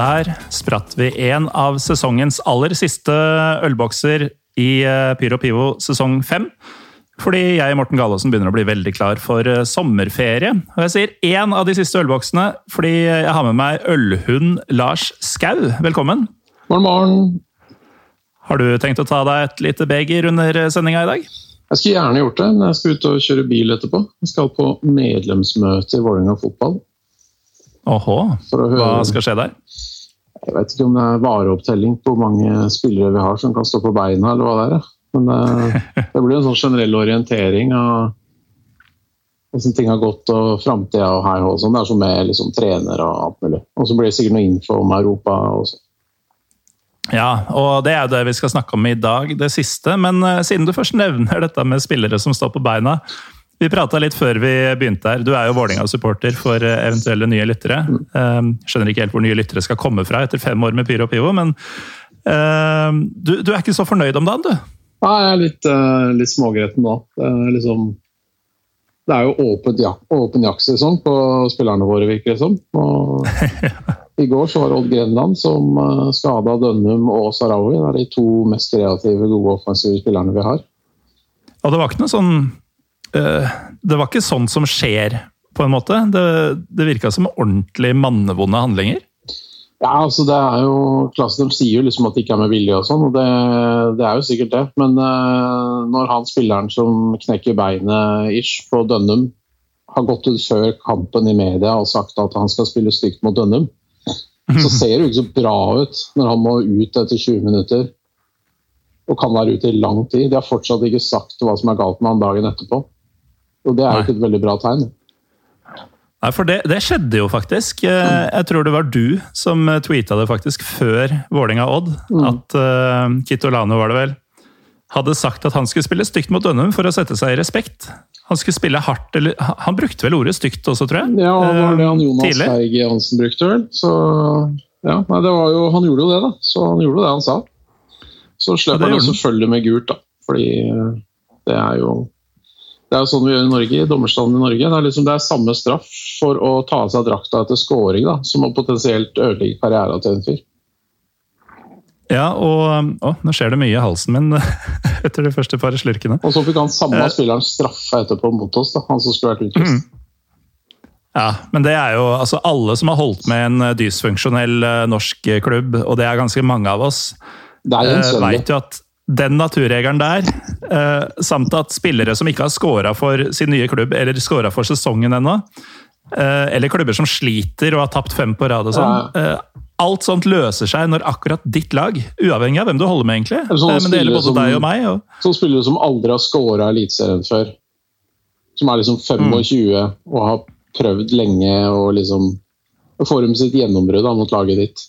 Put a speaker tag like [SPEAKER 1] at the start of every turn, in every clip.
[SPEAKER 1] Der spratt vi en av sesongens aller siste ølbokser i eh, Pyro Pivo sesong fem. Fordi jeg Morten Galaasen begynner å bli veldig klar for eh, sommerferie. Og jeg sier én av de siste ølboksene fordi jeg har med meg ølhund Lars Skau. Velkommen.
[SPEAKER 2] Morgen, morgen.
[SPEAKER 1] Har du tenkt å ta deg et lite beger under sendinga i dag?
[SPEAKER 2] Jeg skulle gjerne gjort det, men jeg skal ut og kjøre bil etterpå. Jeg skal på medlemsmøte i Vålerenga fotball.
[SPEAKER 1] Åhå. Hva skal skje der?
[SPEAKER 2] Jeg vet ikke om det er vareopptelling på hvor mange spillere vi har som kan stå på beina, eller hva det er. Men det, det blir en sånn generell orientering av hvordan ting har gått og framtida og hei og sånn. Det er som med liksom, trenere og alt mulig. Og så blir det sikkert noe info om Europa også.
[SPEAKER 1] Ja, og det er jo det vi skal snakke om i dag, det siste. Men uh, siden du først nevner dette med spillere som står på beina. Vi prata litt før vi begynte her. Du er jo Vålerenga-supporter for eh, eventuelle nye lyttere. Eh, Skjønner ikke helt hvor nye lyttere skal komme fra etter fem år med Pyro og Pivo, men eh, du, du er ikke så fornøyd om dagen, du?
[SPEAKER 2] Nei, jeg er litt, litt smågretten da. Liksom, det er jo åpen, jak åpen jaktsesong på spillerne våre, virker det som. I går så var det Odd Grenland som skada Dønnum og Sarawi. Det er de to mest kreative, gode offensive spillerne vi har.
[SPEAKER 1] Og det var ikke noe sånn Det var ikke sånn som skjer, på en måte. Det, det virka som ordentlig mannevonde handlinger.
[SPEAKER 2] Ja, altså det er jo klassen De sier jo liksom at det ikke er med vilje og sånn, og det, det er jo sikkert det. Men uh, når han spilleren som knekker beinet ish på Dønnum, har gått ut før kampen i media og sagt at han skal spille stygt mot Dønnum, så ser det jo ikke så bra ut når han må ut etter 20 minutter. Og kan være ute i lang tid. De har fortsatt ikke sagt hva som er galt med han dagen etterpå. Og det er jo ikke et veldig bra tegn.
[SPEAKER 1] Nei, for det, det, skjedde jo faktisk. Eh, Jeg tror det var du som eh, tweeta det faktisk før Vålinga-Odd.
[SPEAKER 2] Mm.
[SPEAKER 1] At uh, Kitolano, var det vel, hadde sagt at han skulle spille stygt mot Dønnum for å sette seg i respekt. Han skulle spille hardt, eller Han brukte vel ordet stygt også, tror jeg?
[SPEAKER 2] Ja, det var det han Jonas
[SPEAKER 1] Tidlig.
[SPEAKER 2] Berg Jansen brukte, vel. Så ja, nei, det var jo, han gjorde jo det, da. Så han gjorde det han sa. Så slipper
[SPEAKER 1] ja,
[SPEAKER 2] han jo selvfølgelig med gult, da. Fordi det er jo det er jo sånn vi gjør i Norge, i dommerstanden i Norge. Det er, liksom, det er samme straff for å ta av seg drakta etter scoring, da, som å potensielt ødelegge karrieren til en fyr.
[SPEAKER 1] Ja, og Å, nå skjer det mye i halsen min etter de første par slurkene.
[SPEAKER 2] Og så fikk han samme
[SPEAKER 1] Eh.
[SPEAKER 2] spilleren straffe etterpå mot oss, da, han som skulle vært utvist.
[SPEAKER 1] Ja, men det er jo altså alle som har holdt med en eh, dysfunksjonell eh, norsk klubb, og det er ganske mange av oss,
[SPEAKER 2] gjenkjennelig.
[SPEAKER 1] veit jo at den naturregelen der, eh, samt at spillere som ikke har scora for sin nye klubb, eller scora for sesongen ennå, eh, eller klubber som sliter og har tapt fem på rad og sånn eh, Alt sånt løser seg når akkurat ditt lag, uavhengig av hvem du holder med, egentlig. Men det gjelder både
[SPEAKER 2] som-
[SPEAKER 1] deg og meg. Og,
[SPEAKER 2] spiller spillere som aldri har scora Eliteserien før. Som er liksom 25 og har prøvd lenge og liksom får dem sitt gjennombrudd mot laget ditt.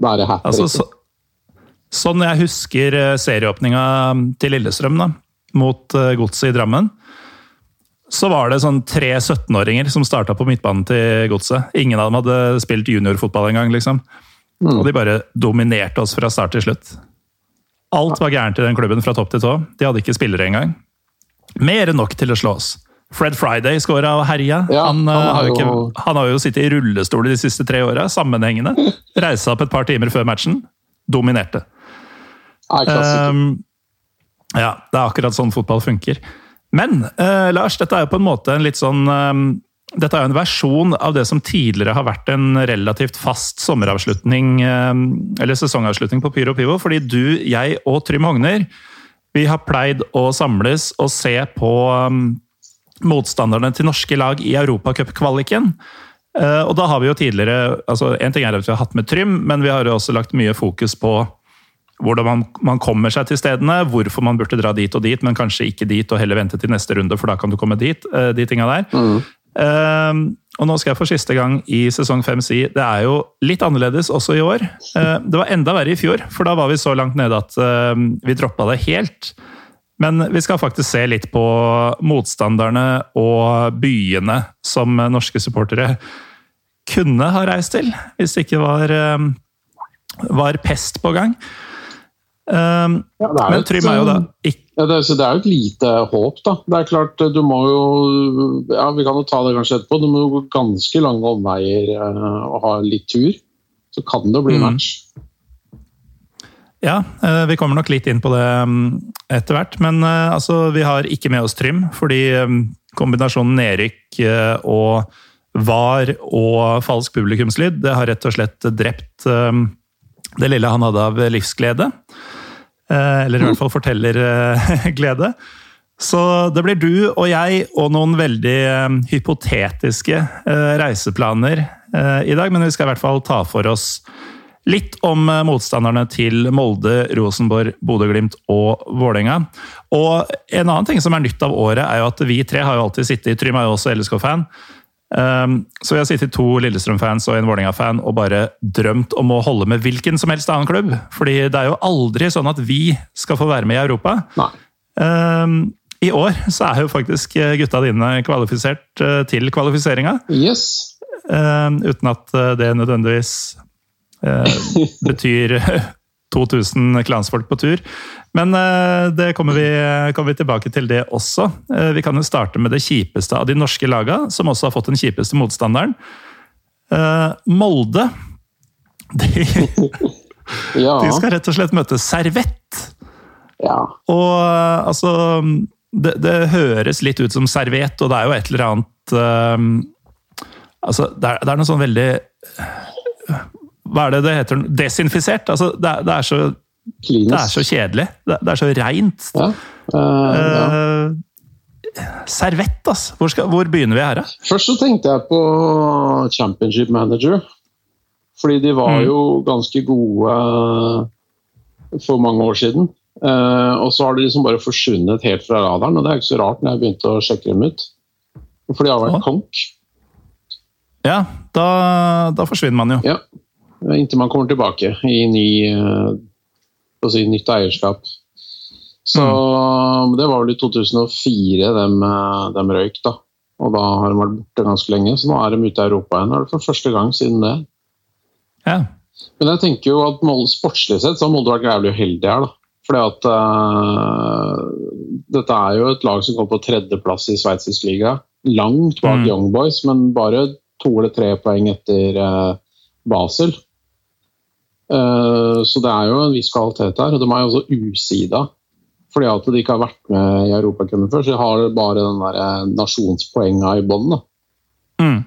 [SPEAKER 2] Da er det hat
[SPEAKER 1] altså,
[SPEAKER 2] trick.
[SPEAKER 1] så, sånn jeg husker eh, serieåpninga til Lillestrøm da, mot eh, Godset i Drammen, så var det sånn tre 17-åringer som starta på midtbanen til Godset. Ingen av dem hadde spilt juniorfotball engang, liksom.
[SPEAKER 2] Mm.
[SPEAKER 1] Og de bare dominerte oss fra start til slutt. Alt var gærent i den klubben fra topp til tå. De hadde ikke spillere engang. Mer enn nok til å slå oss. Fred Friday skåra og herja.
[SPEAKER 2] Ja,
[SPEAKER 1] han, eh,
[SPEAKER 2] han er
[SPEAKER 1] har jo
[SPEAKER 2] jo-
[SPEAKER 1] ikke, han har jo sittet i rullestol de siste tre åra, sammenhengende. Reisa opp et par timer før matchen. Dominerte. Um, ja, det er akkurat sånn fotball funker. Men uh, Lars, dette er jo på en måte en litt sånn um, Dette er jo en versjon av det som tidligere har vært en relativt fast sommeravslutning, um, eller sesongavslutning på Pyro Pivo, fordi du, jeg og Trym Hogner vi har pleid å samles og se på motstanderne til norske lag i Europacupkvaliken. Uh, og da har vi jo tidligere altså En ting er at vi har hatt med Trym, men vi har jo også lagt mye fokus på hvordan man, man, kommer seg til stedene, hvorfor man burde dra dit og dit, men kanskje ikke dit og heller vente til neste runde, for da kan du komme dit. Uh, de tinga der. Mm. Uh, og nå skal jeg for siste gang i sesong fem si det er jo litt annerledes også i år. det var enda verre i fjor, for da var vi så langt nede at vi droppa det helt. Men vi skal faktisk se litt på motstanderne og byene som norske supportere kunne ha reist til, hvis det ikke var, eh, var pest på gang. Um, ja, men Trym er jo da ikke
[SPEAKER 2] ja, det, er, det er jo et lite håp, da. Det er klart, du må jo Ja, vi kan jo ta det kanskje etterpå. Du må jo gå ganske lange omveier uh, og ha litt tur. Så kan det bli mm. match.
[SPEAKER 1] Ja, eh, vi kommer nok litt inn på det mm, etter hvert. Men eh, altså, vi har ikke med oss Trym, fordi mm, kombinasjonen nedrykk eh, og VAR og falsk publikumslyd det har rett og slett drept det lille han hadde av livsglede. Eller i hvert fall fortellerglede. Så det blir du og jeg og noen veldig hypotetiske reiseplaner i dag, men vi skal i hvert fall ta for oss Litt om eh, motstanderne til Molde, Rosenborg, Bodø-Glimt og Vålerenga. Og en annen ting som er nytt av året, er jo at vi tre har jo alltid sittet i Trym er jo også LSK-fan. Um, så vi har sittet to Lillestrøm-fans og en Vålerenga-fan og bare drømt om å holde med hvilken som helst annen klubb. Fordi det er jo aldri sånn at vi skal få være med i Europa. Um, I år så er jo faktisk gutta dine kvalifisert uh, til kvalifiseringa.
[SPEAKER 2] Yes.
[SPEAKER 1] Um, uten at uh, det nødvendigvis Eh, betyr 2000 klansfolk på tur. Men eh, det kommer vi, kommer vi, tilbake til det også. Eh, vi kan jo starte med det kjipeste av de norske laga, som også har fått den kjipeste motstanderen. Molde. De, ja. de skal rett og slett møte Servett.
[SPEAKER 2] Ja.
[SPEAKER 1] Og altså det, det, høres litt ut som serviett, og det er jo et eller annet um, Altså, det er, det er noe sånn veldig hva er det det heter? Desinfisert? Altså, det, er, det, er så, det, er, så, kjedelig. Det, det er så reint. Ja. Uh, ja. Uh, servett, altså. Hvor, skal, hvor, begynner vi her, da?
[SPEAKER 2] Først så tenkte jeg på Championship Manager. Fordi de var mm. jo ganske gode eh, for mange år siden. Uh, og så har de liksom bare forsvunnet helt fra radaren, og det er ikke så rart når jeg begynte å sjekke dem ut. For de har vært konk.
[SPEAKER 1] Ja, da, da forsvinner man jo.
[SPEAKER 2] Ja, inntil man kommer tilbake i ny, eh, si, nytt eierskap. Så mm. Det var vel i 2004 de, de røyk, da. Og da har de vært borte ganske lenge, så nå er de ute i Europa igjen. Er det for første gang siden det.
[SPEAKER 1] Ja.
[SPEAKER 2] Men jeg tenker jo at Molde, sportslig sett så har Molde vært jævlig uheldig her. da. Fordi at uh, Dette er jo et lag som kom på tredjeplass i sveitsisk liga. Langt bak mm. Young Boys, men bare to eller tre poeng etter uh, Basel. Eh, så det er jo en viss kvalitet her. Og de er jo også usida. Fordi at de ikke har vært med i Europacupen før, så de har bare den der eh, nasjonspoenga i bånn. Mm.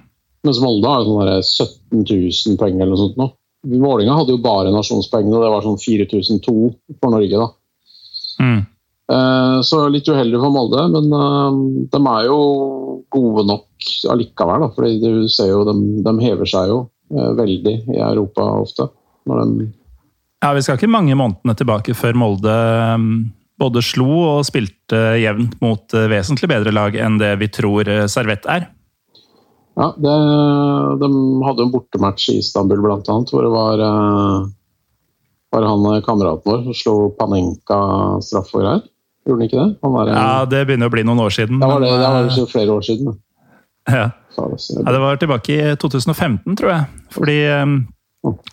[SPEAKER 2] Mens Molde har sånn 17 000 poeng eller noe sånt. nå. Vålinga hadde jo bare nasjonspoengene, og det var sånn 4002 for Norge. da. Mm. Eh, så litt uheldig for Molde, men de er jo gode nok allikevel. Da, fordi du ser jo, de, de hever seg jo veldig i Europa ofte.
[SPEAKER 1] Ja, Vi skal ikke mange månedene tilbake før Molde um, både slo og spilte jevnt mot uh, vesentlig bedre lag enn det vi tror uh, Servett er.
[SPEAKER 2] Ja, det, de hadde en bortematch i Istanbul blant annet, hvor det var, var han kameraten vår som slo Panenka straffer her. Gjorde han ikke det?
[SPEAKER 1] Er, ja, det begynner å bli noen år siden.
[SPEAKER 2] Det var det, det var flere år siden.
[SPEAKER 1] Ja. ja. Det var tilbake i 2015, tror jeg. Fordi um,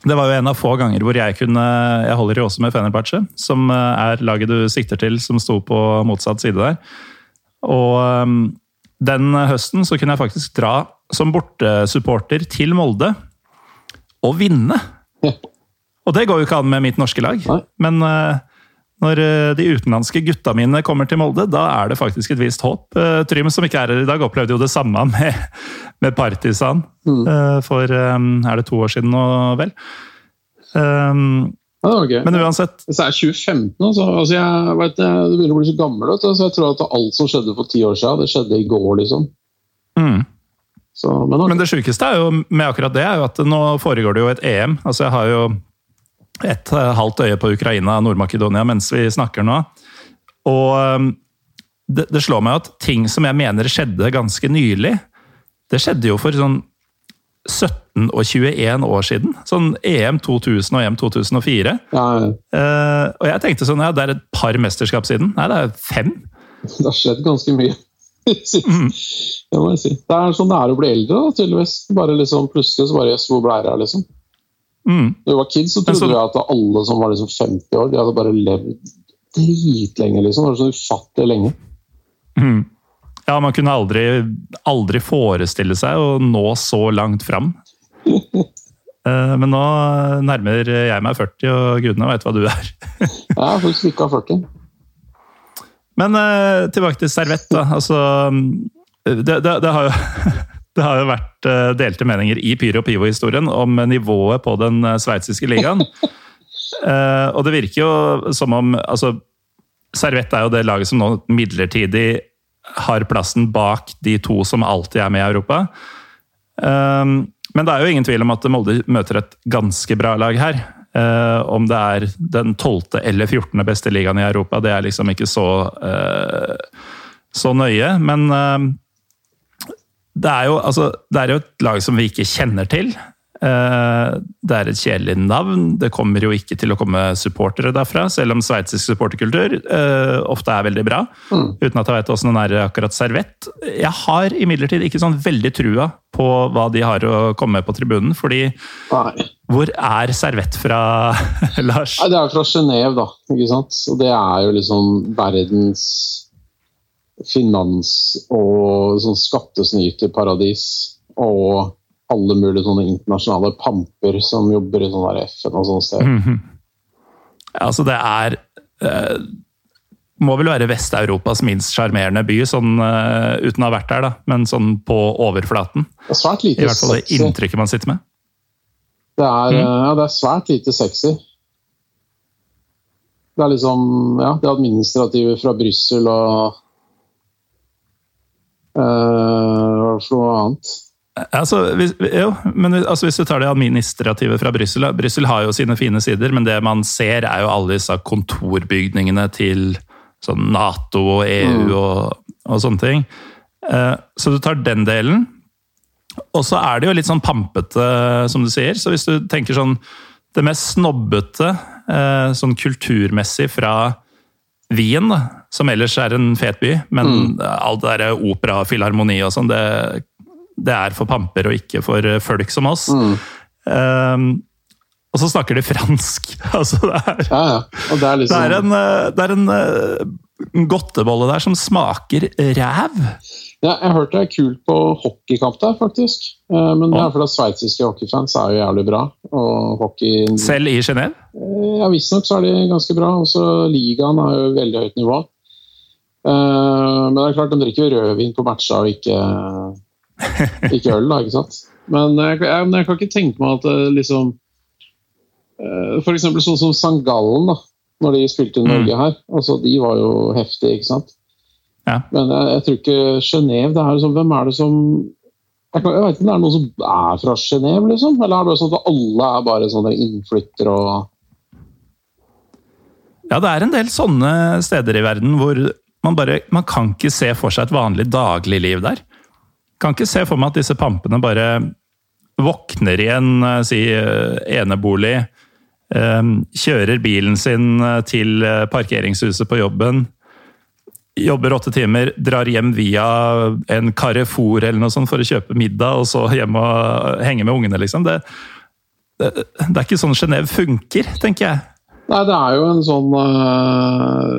[SPEAKER 1] det var jo en av få ganger hvor jeg kunne Jeg holder jo også med Fenerbahçe, som eh, er laget du sikter til, som sto på motsatt side der. Og um, den høsten så kunne jeg faktisk dra som bortesupporter til Molde og vinne. Og det går jo ikke an med mitt norske lag, men uh, når eh, de utenlandske gutta mine kommer til Molde, da er det faktisk et visst håp. Eh, Trym, som ikke er her i dag, opplevde jo det samme med, med Partisan mm. Eh, for er det to år siden nå, vel.
[SPEAKER 2] Um, Okay.
[SPEAKER 1] Men uansett,
[SPEAKER 2] Hvis jeg er 2015, altså. altså jeg vet, jeg begynner å bli så gammel, du, så jeg tror at alt som skjedde for ti år siden, det skjedde i går, liksom.
[SPEAKER 1] mm.
[SPEAKER 2] Så, men, okay.
[SPEAKER 1] Men det sjukeste med akkurat det, er jo at nå foregår det jo et EM. Altså jeg har jo et eh, halvt øye på Ukraina og Nord-Makedonia mens vi snakker nå. Og um, det, det slår meg at ting som jeg mener skjedde ganske nylig, det skjedde jo for sånn 17 og 21 år siden. Sånn EM 2000 og EM 2004.
[SPEAKER 2] ja,
[SPEAKER 1] Uh, og jeg tenkte sånn, ja, det er et par mesterskap siden. Nei, det er fem.
[SPEAKER 2] det har skjedd ganske mye.
[SPEAKER 1] Mm.
[SPEAKER 2] Det må jeg si. Det er sånn det er å bli eldre, da, tydeligvis. Bare liksom Plutselig så bare Jøss, hvor ble det av, liksom?
[SPEAKER 1] Mm.
[SPEAKER 2] Da vi var kids, så trodde
[SPEAKER 1] så-
[SPEAKER 2] vi at alle som var liksom 50 år, de hadde bare levd dritlenge, liksom. Det var sånn ufattelig lenge.
[SPEAKER 1] Mm. Ja, man kunne aldri, aldri forestille seg å nå så langt fram. Eh, Men nå nærmer jeg meg 40, og gudene veit hva du er.
[SPEAKER 2] Jeg er faktisk ikke av 40.
[SPEAKER 1] Men eh, tilbake til servett, da. Altså, det, det, det, har jo, det har jo vært eh, delte meninger i Pyro Pivo-historien om nivået på den eh, sveitsiske ligaen. Eh, og det virker jo som om altså, Servett er jo det laget som nå midlertidig har plassen bak de to som alltid er med i Europa. Men det er jo ingen tvil om at Molde møter et ganske bra lag her. Om det er den 12. eller 14. beste ligaen i Europa, det er liksom ikke så, så nøye. Men det, er jo, altså, det er jo et lag som vi ikke kjenner til. Eh, det er et kjedelig navn. Det kommer jo ikke til å komme supportere derfra, selv om sveitsisk supporterkultur eh, ofte er veldig bra. Uten at jeg vet åssen den er akkurat servett. Jeg har imidlertid ikke sånn veldig trua på hva de har å komme med på tribunen, fordi
[SPEAKER 2] Nei.
[SPEAKER 1] hvor er servett fra, Lars?
[SPEAKER 2] Nei, det er fra Genéve, da. ikke sant? Og det er jo liksom verdens finans- og sånn skattesnyterparadis. Og alle mulige sånne internasjonale pamper som jobber i sånn FN og sånne steder.
[SPEAKER 1] Mhm. Altså, det er eh, Må vel være Vest-Europas minst sjarmerende by, sånn eh, uten å ha vært der, da. Men sånn på overflaten.
[SPEAKER 2] Det er svært
[SPEAKER 1] I hvert fall det inntrykket man sitter med.
[SPEAKER 2] Det er,
[SPEAKER 1] Mm.
[SPEAKER 2] ja, det er svært lite sexy. Det er liksom Ja, det administrative fra Brussel og eh, er det noe annet?
[SPEAKER 1] Altså, hvis, jo, men altså, hvis du tar det administrative fra Brussel. Brussel har jo sine fine sider, men det man ser, er jo alle disse kontorbygningene til sånn Nato og EU og, og sånne ting. Uh, Så du tar den delen. Og så er det jo litt sånn pampete, som du sier. Så hvis du tenker sånn Det mest snobbete uh, sånn kulturmessig fra Wien, som ellers er en fet by, men all det derre opera, filharmoni og sånn, det, det er for pamper og ikke for eh, folk som oss. Um, og så snakker de fransk. altså det er,
[SPEAKER 2] Ja, ja. Og det er
[SPEAKER 1] det
[SPEAKER 2] liksom
[SPEAKER 1] er en, eh, det er en eh, en godtebolle der som smaker ræv.
[SPEAKER 2] Ja, jeg hørte det er kult på hockeykamp der, faktisk. Eh, Men det er fordi sveitsiske hockeyfans er jo jævlig bra. Og hockey
[SPEAKER 1] Selv i Genéve.
[SPEAKER 2] Eh, Ja, visstnok så er de ganske bra. Også ligaen har jo veldig høyt nivå. Eh, Men det er klart, de drikker jo rødvin på matcha og ikke, ikke øl, da, ikke sant. Men jeg, jeg, men jeg kan ikke tenke meg at det liksom F.eks. Sånn som St. Gallen, da. Når de spilte i Norge her. altså De var jo heftige, ikke sant.
[SPEAKER 1] Ja.
[SPEAKER 2] Men jeg, jeg tror ikke Genéve det er liksom, Hvem er det som jeg, kan, jeg vet ikke om det er noen som er fra Genéve, liksom? Eller er det sånn at alle er bare sånne innflyttere og
[SPEAKER 1] Ja, det er en del sånne steder i verden hvor man bare Man kan ikke se for seg et vanlig dagligliv der. Kan ikke se for meg at disse pampene bare våkner i en eh, si, eh, enebolig, eh, kjører bilen sin eh, til eh, parkeringshuset på jobben, jobber åtte timer, drar hjem via en Carrefour eller noe sånt for å kjøpe middag, og så hjem og henge med ungene, liksom. Det, det, det er ikke sånn Genéve funker, tenker jeg.
[SPEAKER 2] Nei, det er jo en sånn uh,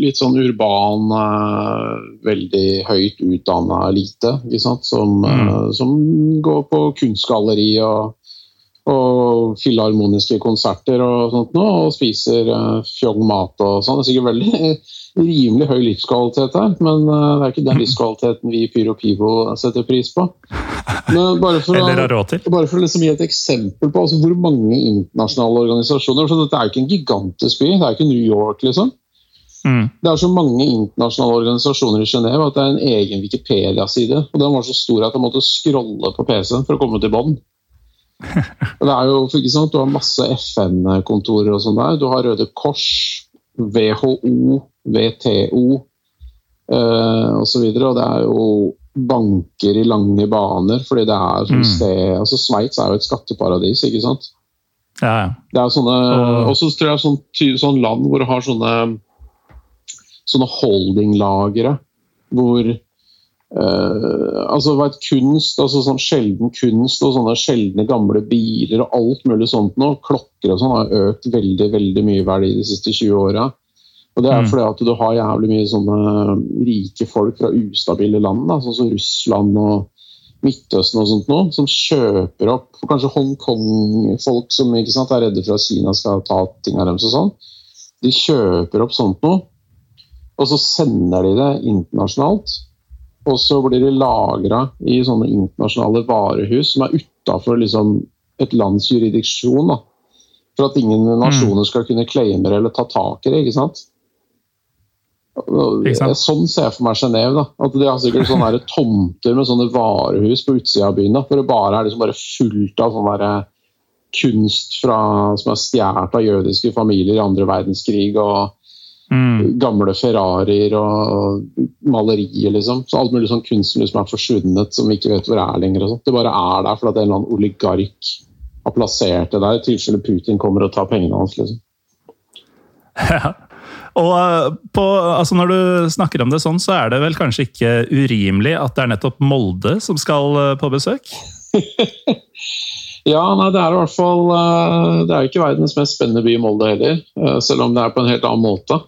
[SPEAKER 2] litt sånn urban, uh, veldig høyt utdanna elite, ikke sant? Som, eh, som går på kunstgalleri og, og filharmoniske konserter og sånt nå, og spiser uh, fjong mat og sånn. Det er sikkert veldig rimelig høy livskvalitet her, men eh, det er ikke den livskvaliteten vi i Pyro Pivo setter pris på. Men bare for, å, bare for å liksom gi et eksempel på altså, hvor mange internasjonale organisasjoner for Dette er jo ikke en gigantisk by, det er ikke New York, liksom.
[SPEAKER 1] Mm.
[SPEAKER 2] Det er så mange internasjonale organisasjoner i Genéve at det er en egen Wikipedia-side. Og den var så stor at jeg måtte scrolle på PC-en for å komme til bånn. Det er jo, ikke sant, Du har masse FN-kontorer og sånn der. Du har Røde Kors, WHO, WTO eh, osv. Og, og det er jo banker i lange baner, fordi det er sånn
[SPEAKER 1] Mm.
[SPEAKER 2] sted altså Sveits er jo et skatteparadis, ikke sant.
[SPEAKER 1] Ja, ja.
[SPEAKER 2] Det er sånne,
[SPEAKER 1] Og-
[SPEAKER 2] så tror jeg sånn, sånn land hvor du har sånne, sånne holdinglagre hvor eh, altså vet, kunst, altså sånn sjelden kunst og sånne sjeldne gamle biler og alt mulig sånt nå, klokker og sånn har økt veldig veldig mye i verdi de siste 20 åra. Og det er
[SPEAKER 1] Mm.
[SPEAKER 2] fordi at du har jævlig mye sånne rike folk fra ustabile land, da, sånn som Russland og Midtøsten og sånt nå, som kjøper opp kanskje Hongkong-folk som ikke sant, er redde for at Kina skal ta ting av dem. og sånn. De kjøper opp sånt noe, og så sender de det internasjonalt. Og så blir de lagra i sånne internasjonale varehus som er utafor liksom, et lands jurisdiksjon. Da. For at ingen nasjoner skal kunne claime eller ta tak i det. ikke sant?
[SPEAKER 1] Ikke sant?
[SPEAKER 2] Sånn ser jeg for meg Genéve. At De har sikkert sånne tomter med sånne varehus på utsida av byen. da, For det bare er liksom bare fullt av sånn der kunst fra, som er stjålet av jødiske familier i andre verdenskrig. og
[SPEAKER 1] Mm.
[SPEAKER 2] gamle Ferrarier og malerier, liksom. Så alt mulig sånn kunstner som er forsvunnet, som vi ikke vet hvor er lenger. Og det bare er der fordi en eller annen oligark har plassert det der, i tilfelle Putin kommer og tar pengene hans. liksom.
[SPEAKER 1] Ja. Og eh, på, altså når du snakker om det sånn, så er det vel kanskje ikke urimelig at det er nettopp Molde som skal eh, på besøk?
[SPEAKER 2] Ja, nei, det er i hvert fall eh, Det er jo ikke verdens mest spennende by, Molde heller. Selv om det er på en helt annen måte.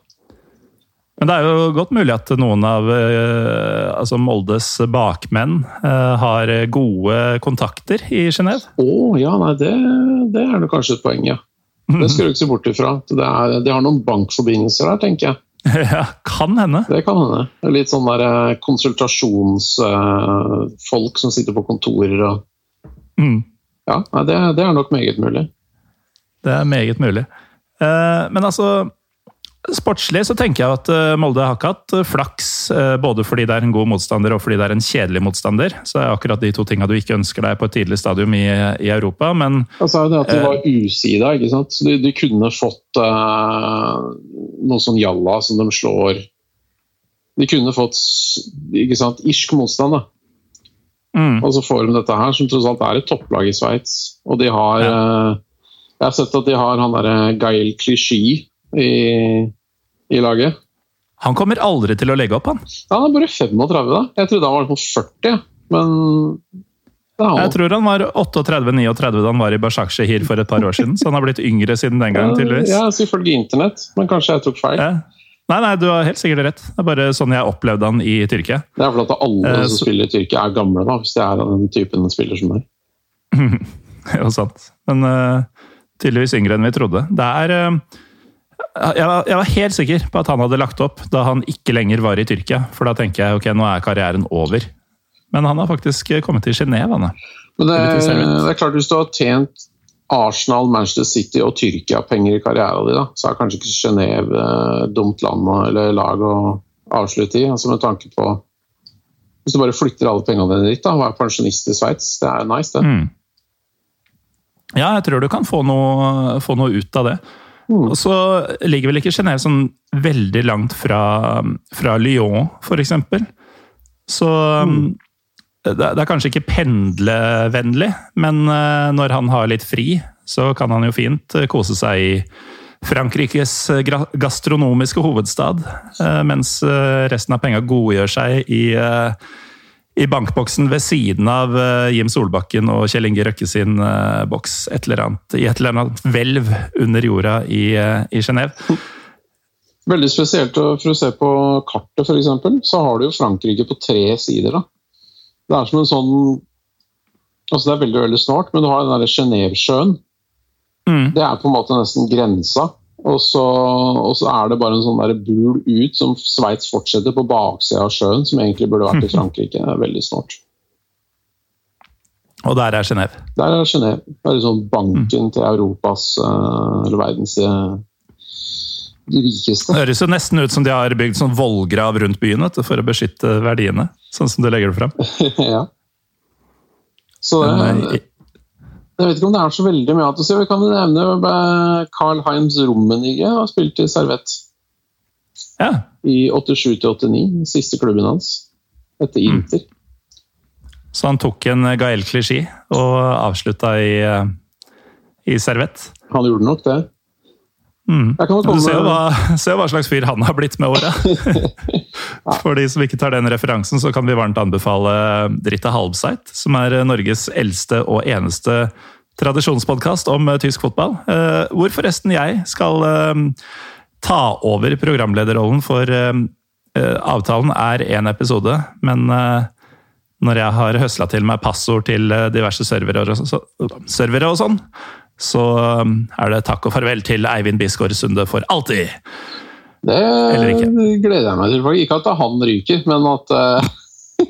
[SPEAKER 1] Men det er jo godt mulig at noen av eh, altså Moldes bakmenn eh, har gode kontakter i Genéve?
[SPEAKER 2] Å ja, nei, det, det er det kanskje et poeng, ja. Det skal du ikke se bort ifra. Det er, de har noen bankforbindelser der, tenker jeg.
[SPEAKER 1] ja, kan hende.
[SPEAKER 2] Det kan hende. Litt sånn der eh, konsultasjonsfolk som sitter på kontorer og
[SPEAKER 1] Mm.
[SPEAKER 2] Ja, det, det er nok meget mulig.
[SPEAKER 1] Det er meget mulig. Men altså Sportslig så tenker jeg at eh, Molde har ikke hatt eh, flaks, eh, både fordi det er en god motstander og fordi det er en kjedelig motstander. Så det er akkurat de to tinga du ikke ønsker deg på et tidlig stadium i, i Europa. Men
[SPEAKER 2] jo det at det var usida, ikke sant. Så de, de kunne fått uh, noe sånn jalla som de slår De kunne fått ikke sant, irsk motstand, da.
[SPEAKER 1] mm,
[SPEAKER 2] Og så får de dette her, som tross alt er et topplag i Sveits. Og de har eh, Jeg har sett at de har han derre Gail Clichy i, i laget.
[SPEAKER 1] han kommer aldri til å legge opp, han.
[SPEAKER 2] Ja, han er bare 35, da. Jeg trodde han var på 40, men er
[SPEAKER 1] Jeg tror han var 38-39 da han var i Başakşehir for et par år siden. Så han har blitt yngre siden den gangen, tydeligvis.
[SPEAKER 2] Ja, selvfølgelig internett, men kanskje jeg tok feil.
[SPEAKER 1] Ja. Nei, nei, du har helt sikkert rett. Det er bare sånn jeg opplevde han i Tyrkia.
[SPEAKER 2] Det er fordi alle
[SPEAKER 1] Eh,
[SPEAKER 2] som
[SPEAKER 1] så-
[SPEAKER 2] spiller i Tyrkia, er gamle, da, hvis det er den typen spiller som det.
[SPEAKER 1] Jo, sant. Men uh, tydeligvis yngre enn vi trodde. Det er eh, jeg, var, jeg var helt sikker på at han hadde lagt opp da han ikke lenger var i Tyrkia. For da tenker jeg ok, nå er karrieren over. Men han har faktisk kommet til Genéve, han. er.
[SPEAKER 2] Det, det er klart, hvis du har tjent Arsenal, Manchester City og Tyrkia-penger i karrieren din, da, så er kanskje ikke Genéve eh, dumt land eller lag å avslutte i. altså med tanke på Hvis du bare flytter alle pengene dine dit da, og er pensjonist i Sveits, det er nice, det.
[SPEAKER 1] Mm. Ja, jeg tror du kan få noe, få noe ut av det. Og så ligger vel ikke Genéve sånn veldig langt fra, fra Lyon, f.eks. Så er- det er kanskje ikke pendlevennlig, men eh, når han har litt fri, så kan han jo fint eh, kose seg i Frankrikes eh, gastronomiske hovedstad, mens resten av penga godgjør seg i i bankboksen ved siden av eh, Jim Solbakken og Kjell Inge Røkke sin eh, boks et eller annet, i et eller annet hvelv under jorda i, uh, i Genéve.
[SPEAKER 2] Veldig spesielt for å se på kartet, f.eks., så har du jo Frankrike på tre sider. da. Det er som en sånn Altså Det er veldig veldig snart, men du har den derre Genévesjøen.
[SPEAKER 1] Mm.
[SPEAKER 2] Det er på en måte nesten grensa. Og så, og så er det bare en sånn der bul ut som Sveits fortsetter på baksida av sjøen, som egentlig burde vært i Frankrike. Det veldig snart.
[SPEAKER 1] Og der er Genéve.
[SPEAKER 2] Der er Genéve. Det er liksom banken til Europas, eh, eller verdens de rikeste.
[SPEAKER 1] Det høres jo nesten ut som de har bygd sånn vollgrav rundt byen for å beskytte verdiene. Sånn som du legger det fram.
[SPEAKER 2] ja. Så det,
[SPEAKER 1] eh,
[SPEAKER 2] jeg vet ikke om det er så veldig mye annet å si. Vi kan nevne eh, Carl Heims Rummenigge har spilt i Servett
[SPEAKER 1] ja.
[SPEAKER 2] i 87-89. Siste klubben hans. Etter
[SPEAKER 1] Mm.
[SPEAKER 2] Inter.
[SPEAKER 1] Så han tok en Gael Clichy og avslutta i, eh, i servett.
[SPEAKER 2] Han gjorde nok det.
[SPEAKER 1] Mm. Du ser jo hva, ser hva slags fyr han har blitt med åra. For de som ikke tar den referansen, så kan vi varmt anbefale Dritte Halbseit, som er Norges eldste og eneste tradisjonspodkast om eh, tysk fotball. Eh, Hvor forresten jeg skal eh, ta over programlederrollen for Avtalen er én episode, men når jeg har høsla til meg passord til diverse servere og sånn, så um, er det takk og farvel til Eivind Bisgaard Sunde for alltid.
[SPEAKER 2] Det gleder jeg meg til. Ikke at han ryker, men at, eh,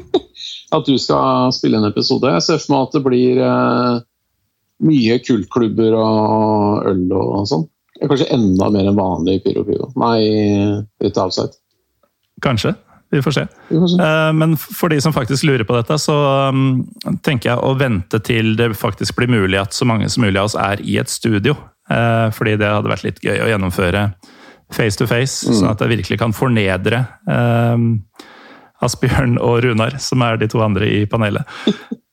[SPEAKER 2] at du skal spille en episode. Jeg ser for meg at det blir eh, mye kultklubber og øl og sånn. Kanskje enda mer enn vanlig Pyro Pyro. Nei, litt outside.
[SPEAKER 1] Kanskje. Vi får se.
[SPEAKER 2] Vi får se.
[SPEAKER 1] Eh, Men for de som faktisk lurer på dette, så um, tenker jeg å vente til det faktisk blir mulig at så mange som mulig av oss er i et studio. Eh, Fordi det hadde vært litt gøy å gjennomføre face to face, sånn at jeg virkelig kan fornedre eh, Asbjørn og Runar, som er de to andre i panelet.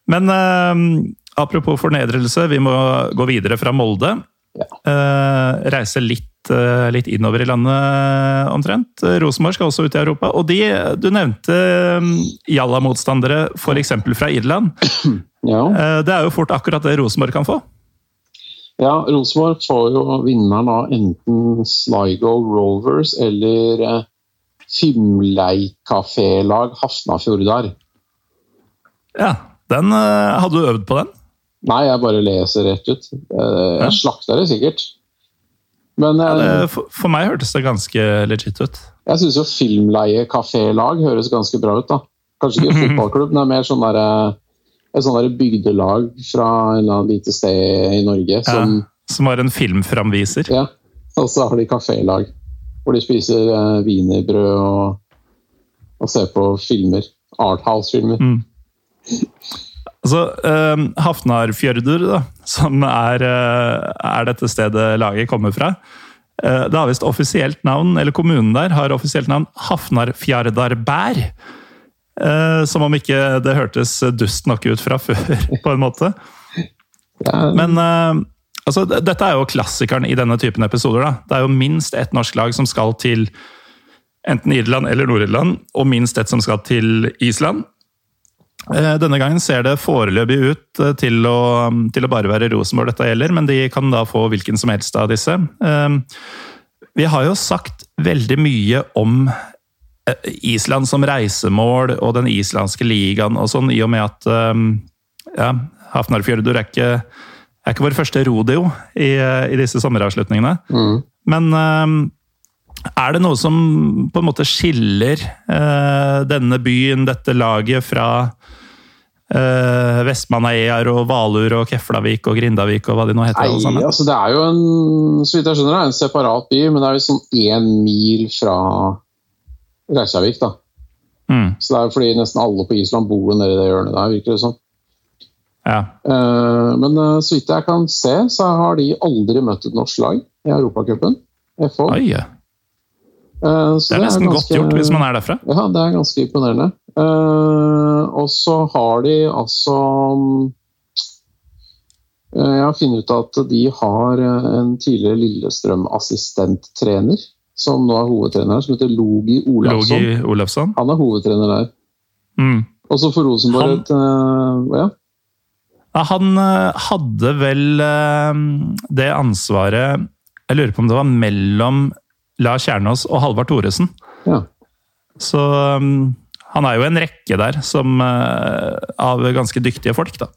[SPEAKER 1] Men eh, apropos fornedrelse, vi må gå videre fra Molde. Eh, reise litt, litt innover i landet omtrent. Rosenborg skal også ut i Europa. Og de, du nevnte um, Jalla-motstandere f.eks. fra Irland.
[SPEAKER 2] Ja.
[SPEAKER 1] Eh, det er jo fort akkurat det Rosenborg kan få.
[SPEAKER 2] ja, Rosenborg får jo vinneren av enten Sligo Rovers eller eh, Fimleikafélag Hafnafjordar.
[SPEAKER 1] Ja, den, eh, Hadde du øvd på den?
[SPEAKER 2] Nei, jeg bare leser rett ut. Eh, Jeg slakter det sikkert. Men
[SPEAKER 1] Ja,
[SPEAKER 2] eh,
[SPEAKER 1] det, for, for meg hørtes det ganske legit ut.
[SPEAKER 2] jeg syns jo filmleie-kafélag høres ganske bra ut. da. Kanskje ikke fotballklubb, men er mer sånn der, et sånn bygdelag fra en eller annet lite sted i Norge. Som,
[SPEAKER 1] Ja, som har en filmframviser.
[SPEAKER 2] ja. Og så har de kafélag hvor de spiser eh, wienerbrød og, og ser på filmer. Arthouse-filmer.
[SPEAKER 1] Mm. Altså, um, Hafnarfjørdur, da, som er, eh, er dette stedet laget kommer fra. Eh, det har visst offisielt navn, eller kommunen der har offisielt navn Hafnarfjardarbær. Eh, som om ikke det hørtes dust nok ut fra før, på en måte. Men altså, dette er jo klassikeren i denne typen episoder. da. Det er jo minst ett norsk lag som skal til enten Irland eller Nord-Irland, og minst ett som skal til Island. Eh, Denne gangen ser det foreløpig ut eh, til å, til å bare være Rosenborg dette gjelder, men de kan da få hvilken som helst av disse. Eh, Vi har jo sagt veldig mye om Island som reisemål og den islandske ligaen og sånn, i og med at ja, Hafnarfjørdur er ikke, er ikke vår første rodeo i, i disse sommeravslutningene.
[SPEAKER 2] Mm.
[SPEAKER 1] Men er det noe som på en måte skiller eh, denne byen, dette laget, fra eh, Vestmannaeyjar og Valur og Keflavik og Grindavik og hva de nå heter? alle sammen?
[SPEAKER 2] altså det er jo en så vidt jeg skjønner, er en separat by, men det er jo sånn én mil fra Reykjavik. da.
[SPEAKER 1] Mm,
[SPEAKER 2] Så det er jo fordi nesten alle på Island bor nede i det hjørnet der, virker det som.
[SPEAKER 1] ja.
[SPEAKER 2] Eh, Men eh, så vidt jeg kan se, så har de aldri møtt et norsk lag i Europacupen. FH.
[SPEAKER 1] Oi, ja.
[SPEAKER 2] Eh, så
[SPEAKER 1] det er nesten godt
[SPEAKER 2] ganske-
[SPEAKER 1] gjort hvis man er derfra.
[SPEAKER 2] Ja, det er ganske imponerende. Eh, og så har de altså eh, Jeg har funnet ut at de har en tidligere Lillestrøm-assistenttrener, som nå er hovedtrener her, som heter Logi Olafsson.
[SPEAKER 1] Logi Olafsson.
[SPEAKER 2] Han er hovedtrener der.
[SPEAKER 1] Mm.
[SPEAKER 2] Og så for Rosenborg et ja.
[SPEAKER 1] Han hadde vel det ansvaret Jeg lurer på om det var mellom Lars Kjernås og Halvard Thoresen.
[SPEAKER 2] ja.
[SPEAKER 1] Så um, han er jo en rekke der som, uh, av ganske dyktige folk, da.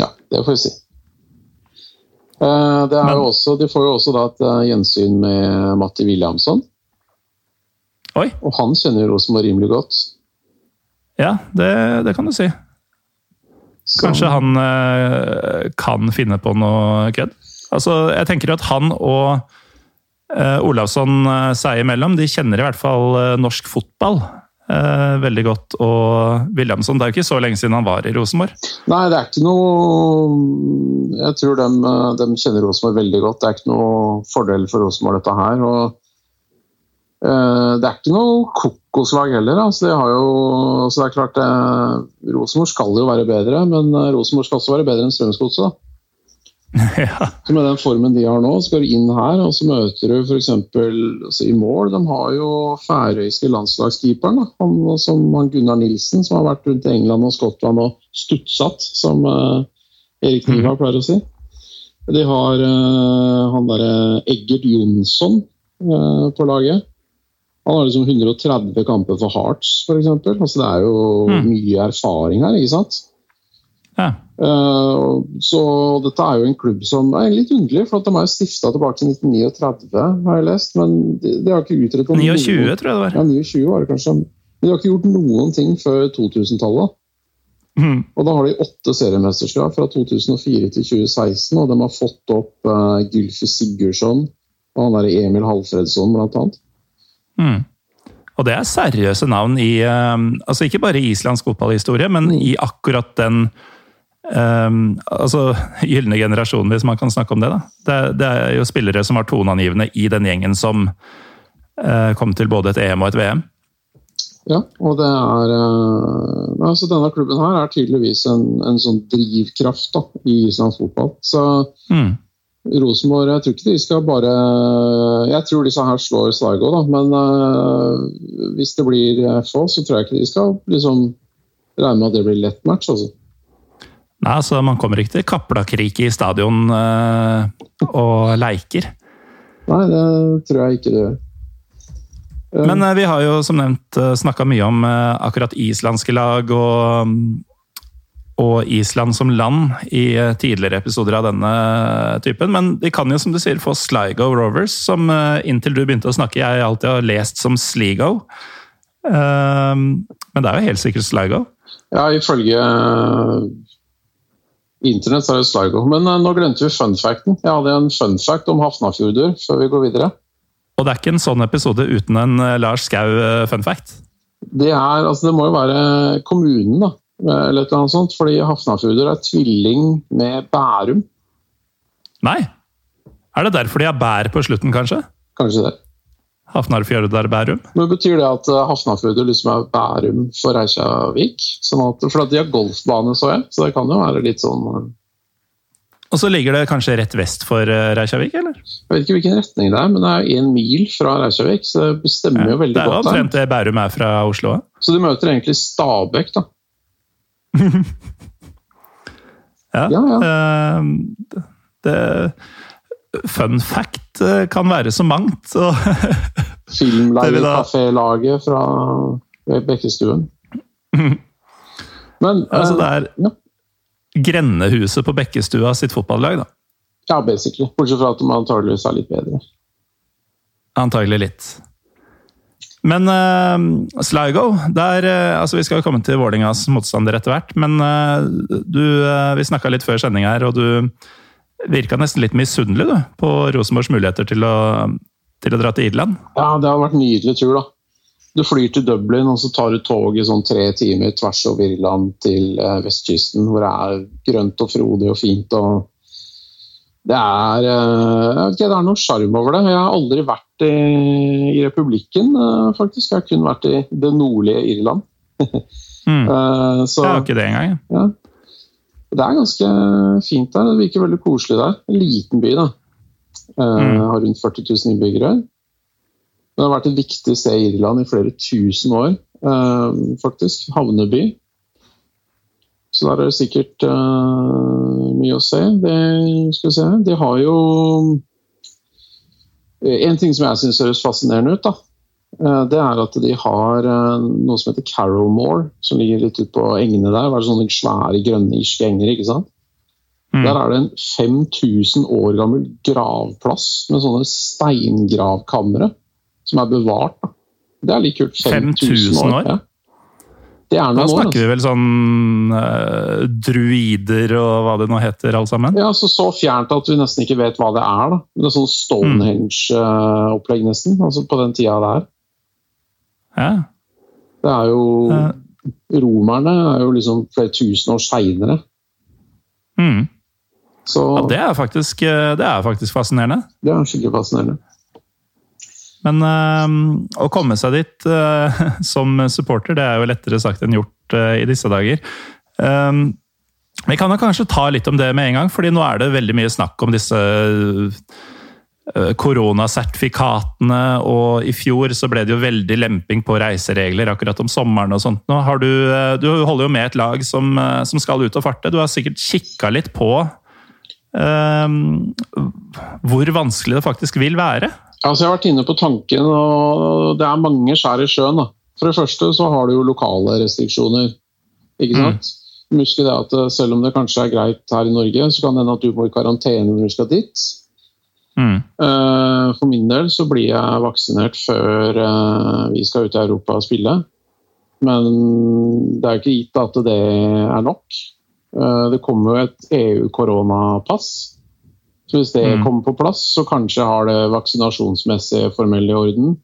[SPEAKER 2] Ja, det får vi si. Uh, Det er
[SPEAKER 1] Men-
[SPEAKER 2] jo også, de får jo også da et uh, gjensyn med Matti Williamson.
[SPEAKER 1] Oi!
[SPEAKER 2] Og han kjenner jo Rosenborg rimelig godt.
[SPEAKER 1] Ja, det, det kan du si.
[SPEAKER 2] Så-
[SPEAKER 1] Kanskje han kan finne på noe kødd? Altså, jeg tenker at han og Olavsson eh, seg imellom, de kjenner i hvert fall eh, norsk fotball eh, veldig godt. Og Williamson, det er jo ikke så lenge siden han var i Rosenborg.
[SPEAKER 2] Nei, det er ikke noe Jeg tror de, de kjenner Rosenborg veldig godt. Det er ikke noe fordel for Rosenborg, dette her. og eh, Det er ikke noe kokoslag heller. Altså, de har jo, altså, det er klart eh, Rosenborg skal jo være bedre, men eh, Rosenborg skal også være bedre enn Strømsgodset.
[SPEAKER 1] ja.
[SPEAKER 2] Så med den formen de har nå, skal du inn her, og så møter du f.eks. Altså, i mål. De har jo færøyske landslagskeeperen, da. Han, som han Gunnar Nilsen, som har vært rundt i England og Skottland og stutsatt, som uh, Erik Niva pleier å si. De har uh, han derre Eggert Jonsson uh, på laget. Han har liksom 130 kamper for Hearts, f.eks. Altså, det er jo
[SPEAKER 1] Mm.
[SPEAKER 2] mye erfaring her, ikke sant?
[SPEAKER 1] ja.
[SPEAKER 2] Eh, så dette er jo en klubb som er litt underlig, for at de er stifta tilbake til 1939, har jeg lest. Men de, de har ikke utrettet
[SPEAKER 1] 29,
[SPEAKER 2] noen-
[SPEAKER 1] tror jeg det var.
[SPEAKER 2] Ja, 29 var det kanskje. Men de har ikke gjort noen ting før 2000-tallet.
[SPEAKER 1] Mm.
[SPEAKER 2] Og da har de åtte seriemesterskap fra 2004 til 2016, og de har fått opp uh, Gylfi Sigurdsson og han der Emil Halfredsson, blant annet.
[SPEAKER 1] Mm. Og det er seriøse navn i uh, altså Ikke bare i islandsk fotballhistorie, men i akkurat den eh, altså gylne generasjonen, hvis man kan snakke om det. da. Det, det er jo spillere som var toneangivende i den gjengen som uh, kom til både et EM og et VM.
[SPEAKER 2] Ja, og det er uh, altså Denne klubben her er tydeligvis en, en sånn drivkraft da, i islandsk fotball. Så
[SPEAKER 1] Mm.
[SPEAKER 2] Rosenborg, jeg tror ikke de skal bare Jeg tror disse her slår Sligo, da, men uh, hvis det blir FA, så tror jeg ikke de skal liksom regne med at det blir lett match. altså.
[SPEAKER 1] Nei, så Man kommer ikke til Kaplakriket i stadion eh, og leiker.
[SPEAKER 2] Nei, det tror jeg ikke det gjør. Eh,
[SPEAKER 1] Men eh, vi har jo som nevnt snakka mye om akkurat islandske lag og, og Island som land i tidligere episoder av denne typen. Men de kan jo, som du sier, få Sligo Rovers, som inntil du begynte å snakke, jeg alltid har lest som Sligo. Men det er jo helt sikkert Sligo.
[SPEAKER 2] Ja, ifølge internett er jo Sligo. Men eh, nå glemte vi fun facten. Jeg hadde en fun fact om Hafnarfjordur før vi går videre.
[SPEAKER 1] Og det er ikke en sånn episode uten en eh, Lars Skau eh.
[SPEAKER 2] Det, er, altså det må jo være kommunen, da. Eller et eller annet sånt. Fordi Hafnarfjordur er tvilling med Bærum.
[SPEAKER 1] Nei? Er det derfor de har bær på slutten, kanskje?
[SPEAKER 2] Kanskje det.
[SPEAKER 1] Hafnarfjordar Bærum?
[SPEAKER 2] Men Betyr det at eh, liksom er Bærum for Reykjavik? Sånn at, for de har golfbane, så jeg. Så det kan jo være litt sånn eh,
[SPEAKER 1] Og så ligger det kanskje rett vest for eh, Reykjavik, eller?
[SPEAKER 2] Jeg vet ikke hvilken retning det er, men det er én mil fra Reykjavik, så det bestemmer jo veldig godt.
[SPEAKER 1] det er jo omtrent det Bærum er fra Oslo.
[SPEAKER 2] Så de møter egentlig Stabæk, da.
[SPEAKER 1] Ja.
[SPEAKER 2] Ja, ja.
[SPEAKER 1] Uh, det, fun fact eh, kan være så mangt. Vil
[SPEAKER 2] Filmleiekafélaget fra Bekkestuen. Men
[SPEAKER 1] altså, det
[SPEAKER 2] eh,
[SPEAKER 1] er
[SPEAKER 2] ja.
[SPEAKER 1] grendehuset på Bekkestua sitt fotballag, da.
[SPEAKER 2] ja, basically. Bortsett fra at de antageligvis er litt bedre.
[SPEAKER 1] Antagelig litt. Men uh, Sligo der, uh, altså Vi skal jo komme til Vålingas motstander etter hvert, men uh, du, vi snakka litt før sending her, og du virka nesten litt misunnelig du, på Rosenborgs muligheter til å, til å dra til Irland.
[SPEAKER 2] Ja, det har vært en nydelig tur, da. Du flyr til Dublin, og så tar du tog i sånn tre timer tvers over Irland til eh, vestkysten, hvor det er grønt og frodig og fint. og det er, eh, ikke, det er noe sjarm over det. Jeg har aldri vært i, i republikken, eh, faktisk. Jeg har kun vært i det nordlige Irland.
[SPEAKER 1] Mm.
[SPEAKER 2] Så
[SPEAKER 1] Jeg har ikke det engang.
[SPEAKER 2] ja. Det er ganske fint der. Det virker veldig koselig der. En liten by, da. Eh,
[SPEAKER 1] Mm.
[SPEAKER 2] Har rundt 40 000 innbyggere. Det har vært et viktig sted i Irland i flere tusen år, eh, faktisk. Havneby. Så der er det sikkert eh, mye å se. Det, skal vi se. De har jo En ting som jeg syns høres fascinerende ut, da, det er at de har eh, noe som heter Carrowmore, som ligger litt ute på engene der. Det er sånne svære, grønne irske enger. ikke sant?
[SPEAKER 1] Mm.
[SPEAKER 2] Der er det en 5000 år gammel gravplass med sånne steingravkamre som er bevart. Da. Det er litt kult.
[SPEAKER 1] 5000 år?
[SPEAKER 2] Ja. Det er
[SPEAKER 1] Da
[SPEAKER 2] snakker år.
[SPEAKER 1] snakker vi
[SPEAKER 2] Altså.
[SPEAKER 1] vel sånn uh, druider og hva det nå heter, alle sammen?
[SPEAKER 2] Ja, altså Så fjernt at vi nesten ikke vet hva det er. da. Det er sånn Stonehenge-opplegg, nesten. altså På den tida det er.
[SPEAKER 1] Ja.
[SPEAKER 2] Det er jo. Romerne er jo liksom flere tusen år seinere.
[SPEAKER 1] Mm.
[SPEAKER 2] Så
[SPEAKER 1] ja det, er faktisk, eh, det er faktisk fascinerende.
[SPEAKER 2] det er skikkelig fascinerende.
[SPEAKER 1] Men øh, å komme seg dit øh, som supporter, det er jo lettere sagt enn gjort øh, i disse dager. Um, vi kan jo kanskje ta litt om det med en gang, fordi nå er det veldig mye snakk om disse koronasertifikatene, og i fjor så ble det jo veldig lemping på reiseregler akkurat om sommeren og sånt. Nå har du, eh, du holder jo med et lag som, eh, som skal ut og farte. Du har sikkert kikka litt på eh, hvor vanskelig det faktisk vil være.
[SPEAKER 2] Altså, jeg har vært inne på tanken, og det er mange skjær i sjøen. da. For det første så har du jo lokale restriksjoner. ikke sant? Mm. Husk det at eh, Selv om det kanskje er greit her i Norge, så kan det hende at du må i karantene når du skal dit.
[SPEAKER 1] Mm.
[SPEAKER 2] Eh, For min del så blir jeg vaksinert før eh, vi skal ut i Europa og spille. Men det er ikke gitt at det er nok. Eh, Det kommer jo et EU-koronapass. Så hvis det
[SPEAKER 1] Mm.
[SPEAKER 2] kommer på plass, så kanskje har det vaksinasjonsmessig formell i orden.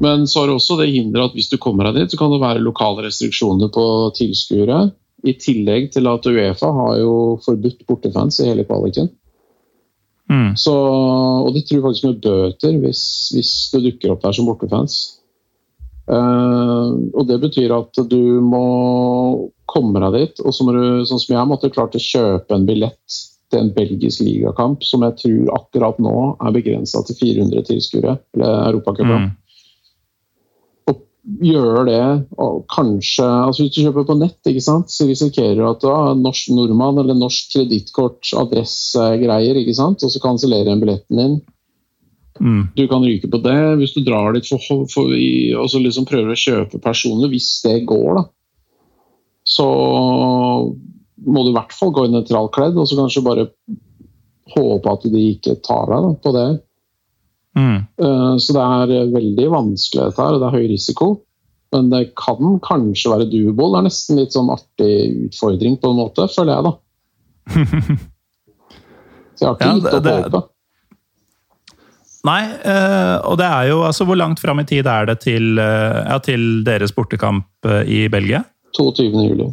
[SPEAKER 2] Men så har også det hinderet at hvis du kommer deg dit, så kan det være lokale restriksjoner på tilskuere. I tillegg til at Uefa har jo forbudt bortefans i hele kvaliken.
[SPEAKER 1] Mm.
[SPEAKER 2] Så, og de tror faktisk med bøter hvis, hvis det dukker opp der som bortefans. Uh, og det betyr at du må komme deg dit, og så må du, sånn som jeg måtte klart å kjøpe en billett til en belgisk ligakamp som jeg tror akkurat nå er begrensa til 400 tilskuere, eller Europacupen.
[SPEAKER 1] Mm.
[SPEAKER 2] Og gjøre det, og kanskje altså Hvis du kjøper på nett, ikke sant, så risikerer du at du har norsk nordmann eller norsk kredittkort, adressegreier, ikke sant, og så kansellerer en billetten din.
[SPEAKER 1] Mm.
[SPEAKER 2] Du kan ryke på det hvis du drar dit for, for, og så liksom prøver å kjøpe personlig, hvis det går, da. Så må du i hvert fall gå i nøytralkledd, og så kanskje bare håpe at de ikke tar deg da, på det.
[SPEAKER 1] Mm.
[SPEAKER 2] Eh, Så det er veldig vanskelig dette her, det er høy risiko. Men det kan kanskje være doable. Det er nesten litt sånn artig utfordring på en måte, føler jeg, da. Så jeg har ikke
[SPEAKER 1] Ja,
[SPEAKER 2] gitt opp
[SPEAKER 1] det-
[SPEAKER 2] håpet.
[SPEAKER 1] Nei, eh, og det er jo altså Hvor langt fram i tid er det til, eh, ja, til deres bortekamp eh, i Belgia?
[SPEAKER 2] 22. juli.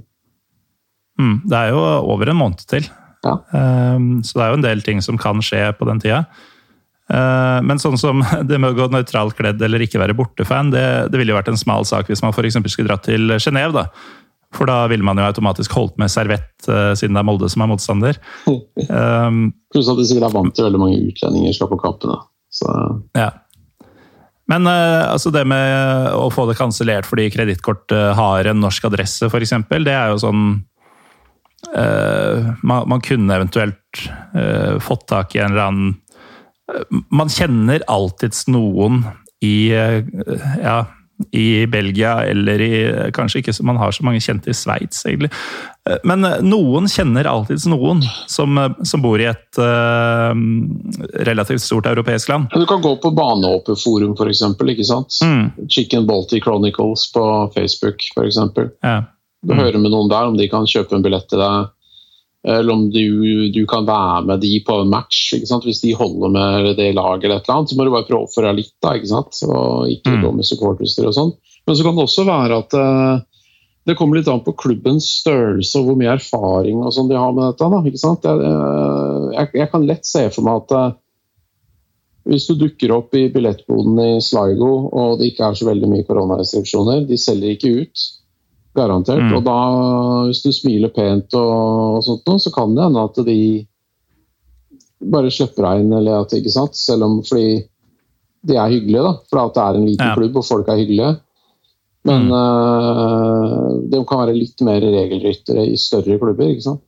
[SPEAKER 1] Mm, det er jo over en måned til.
[SPEAKER 2] Ja.
[SPEAKER 1] Eh, så det er jo en del ting som kan skje på den tida. Eh, men sånn som det med å gå nøytralt kledd eller ikke være bortefan, det, det ville jo vært en smal sak hvis man eksempel skulle dratt til Genéve. da. For da ville man jo automatisk holdt med servett, eh, siden det er Molde som er motstander. Eh,
[SPEAKER 2] Pluss at de sikkert er vant til veldig mange utlendinger skal på kampene. Så
[SPEAKER 1] Ja. Men altså det med å få det kansellert fordi kredittkortet har en norsk adresse, f.eks., det er jo sånn uh, man, man kunne eventuelt uh, fått tak i en eller annen Man kjenner alltids noen i eh, ja, i Belgia, eller i Kanskje ikke så man har så mange kjente i Sveits, egentlig. Eh, Men eh, noen kjenner alltids noen som, som bor i et uh, relativt stort europeisk land.
[SPEAKER 2] Du kan gå på Baneåperforum f.eks. ikke sant?
[SPEAKER 1] Mm.
[SPEAKER 2] Chicken Baltic Chronicles på Facebook f.eks.
[SPEAKER 1] Ja.
[SPEAKER 2] Du hører med noen der om de kan kjøpe en billett til deg. Eller om du, du kan være med de på en match. ikke sant? Hvis de holder med det laget, eller et eller annet, så må du bare prøve å oppføre deg litt. da, ikke sant? Og ikke
[SPEAKER 1] Mm.
[SPEAKER 2] gå med supporterstyr og sånn. Men så kan det også være at eh, det kommer litt an på klubbens størrelse og hvor mye erfaring og sånn de har med dette. da, ikke sant? Jeg, eh, jeg, jeg kan lett se for meg at eh, hvis du dukker opp i billettboden i Sligo og det ikke er så veldig mye koronarestriksjoner, de selger ikke ut, garantert.
[SPEAKER 1] Mm.
[SPEAKER 2] Og da, hvis du smiler pent og, og sånt noe, så kan det hende at de bare slipper deg inn, eller at, ikke sant? Selv om fordi de er hyggelige, da. For det er en liten
[SPEAKER 1] Ja.
[SPEAKER 2] klubb og folk er hyggelige. Men
[SPEAKER 1] Mm.
[SPEAKER 2] uh, det kan være litt mer regelryttere i større klubber. ikke sant?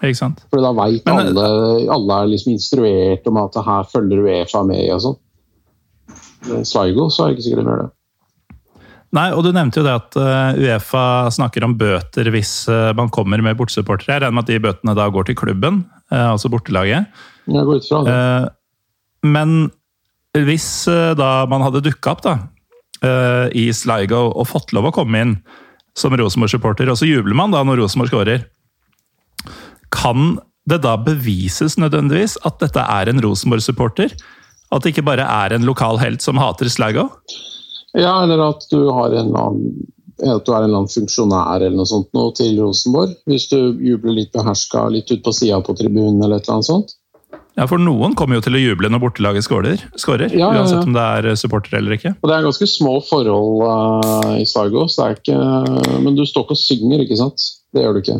[SPEAKER 1] Ikke sant?
[SPEAKER 2] For da veit alle Alle er liksom instruert om at her følger Uefa med og sånn. Sveigo, så er det ikke sikkert de gjør det.
[SPEAKER 1] Nei, og Du nevnte jo det at eh, Uefa snakker om bøter hvis eh, man kommer med bortesupportere. Jeg regner med at de bøtene da går til klubben, eh, altså bortelaget.
[SPEAKER 2] Jeg går ut fra det.
[SPEAKER 1] Men hvis da man hadde dukka opp da, i Sligo og fått lov å komme inn, som Rosenborg-supporter, og så jubler man da når Rosenborg skårer. Kan det da bevises nødvendigvis at dette er en Rosenborg-supporter? At det ikke bare er en lokal helt som hater Sligo?
[SPEAKER 2] Ja, eller at du har en annen at du er en eller annen funksjonær eller noe sånt noe til Rosenborg. Hvis du jubler litt beherska litt ut på sida på tribunen eller et eller annet sånt.
[SPEAKER 1] Ja, for noen kommer jo til å juble når bortelaget skårer, skårer
[SPEAKER 2] Ja, ja, ja.
[SPEAKER 1] uansett om det er supporter eller ikke.
[SPEAKER 2] Og det er ganske små forhold uh, i er Men du står ikke og synger, ikke sant? Det gjør du ikke.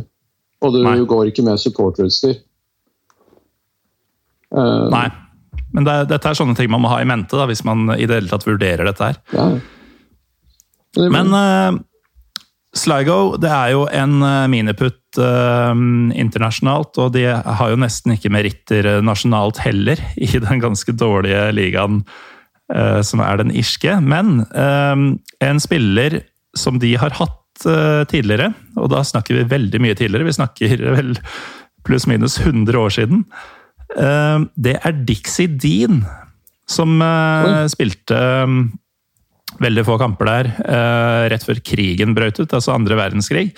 [SPEAKER 2] Og du
[SPEAKER 1] Nei.
[SPEAKER 2] går ikke med supporterutstyr. Uh,
[SPEAKER 1] Nei. Men det, dette er sånne ting man må ha i mente da, hvis man i det hele tatt vurderer dette her.
[SPEAKER 2] Ja. Det-
[SPEAKER 1] Men uh, Sligo det er jo en eh, miniputt uh, internasjonalt, og de har jo nesten ikke meritter nasjonalt heller i den ganske dårlige ligaen uh, som er den irske. Men uh, en spiller som de har hatt tidligere, og da snakker vi veldig mye tidligere, vi snakker vel pluss-minus 100 år siden, det er Dixie Dean, som eh, spilte eh, veldig få kamper der eh, rett før krigen brøt ut, altså andre verdenskrig.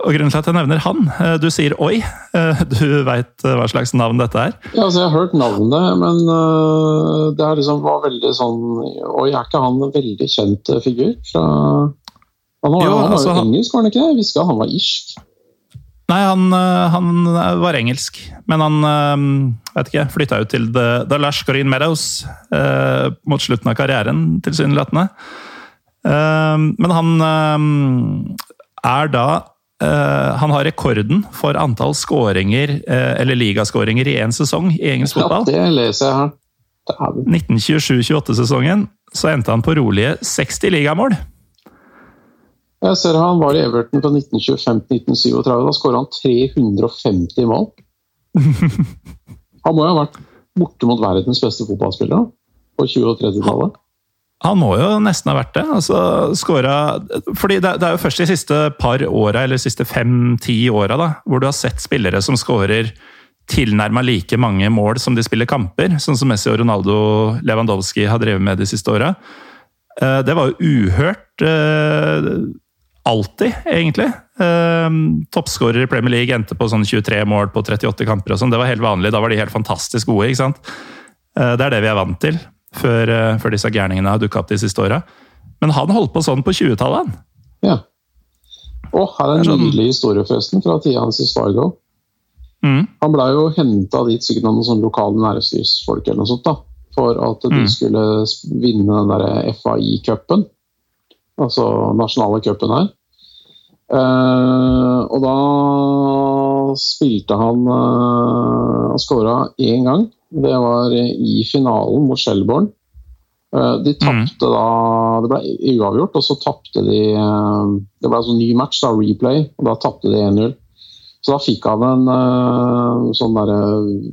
[SPEAKER 1] Og grunnen til at jeg nevner han eh, Du sier 'oi'. Du veit hva slags navn dette er?
[SPEAKER 2] Ja, altså Jeg har hørt navnet, men det er liksom var veldig sånn Oi, er ikke han en veldig kjent figur? Fra Han var,
[SPEAKER 1] Jo,
[SPEAKER 2] han var
[SPEAKER 1] altså,
[SPEAKER 2] jo engelsk, var han ikke? Jeg visste han var irsk.
[SPEAKER 1] Nei, han, eh, han var engelsk, men han eh, vet ikke, flytta ut til The, The Lash Green Meadows eh, mot slutten av karrieren, tilsynelatende. Eh, men han eh, er da eh, Han har rekorden for antall skåringer, eh, eller ligaskåringer, i én sesong i engelsk
[SPEAKER 2] Ja,
[SPEAKER 1] fotball.
[SPEAKER 2] det leser jeg her.
[SPEAKER 1] 1927-28-sesongen så endte han på rolige 60 ligamål.
[SPEAKER 2] Jeg ser han var i Everton fra 1925-1937. Da skåra han 350 mål. Han må jo ha vært bortimot verdens beste fotballspiller da, på 20- og 30-tallet.
[SPEAKER 1] Han må jo nesten ha vært det. altså scoret- fordi det, det er jo først de siste par åra, eller de siste fem-ti åra, hvor du har sett spillere som skårer tilnærma like mange mål som de spiller kamper, sånn som Messi og Ronaldo Lewandowski har drevet med de siste åra. Eh, Det var jo uhørt eh, alltid, egentlig. Eh, Toppskårer i Premier League endte på sånn 23 mål på 38 kamper. og sånn. Det var helt vanlig. Da var de helt fantastisk gode. ikke sant? Eh, Det er det vi er vant til, før, eh, før disse gærningene har dukka opp de siste åra. Men han holdt på sånn på 20-tallet, han.
[SPEAKER 2] Ja. Og her er en
[SPEAKER 1] sånn-
[SPEAKER 2] nydelig historie forresten, fra tida hans i Spargo.
[SPEAKER 1] Mm.
[SPEAKER 2] Han blei jo henta dit sikkert av noen sånne lokale næringslivsfolk eller noe sånt, da, for at de
[SPEAKER 1] Mm.
[SPEAKER 2] skulle vinne den der FAI-cupen. Altså nasjonale cupen her. Uh, og da spilte han uh, og skåra én gang. Det var i finalen mot Shelbourne. Uh, de tapte da Det ble uavgjort, og så tapte de eh, Det ble altså ny match, da, replay, og da tapte de 1-0. Så da fikk han en sånn derre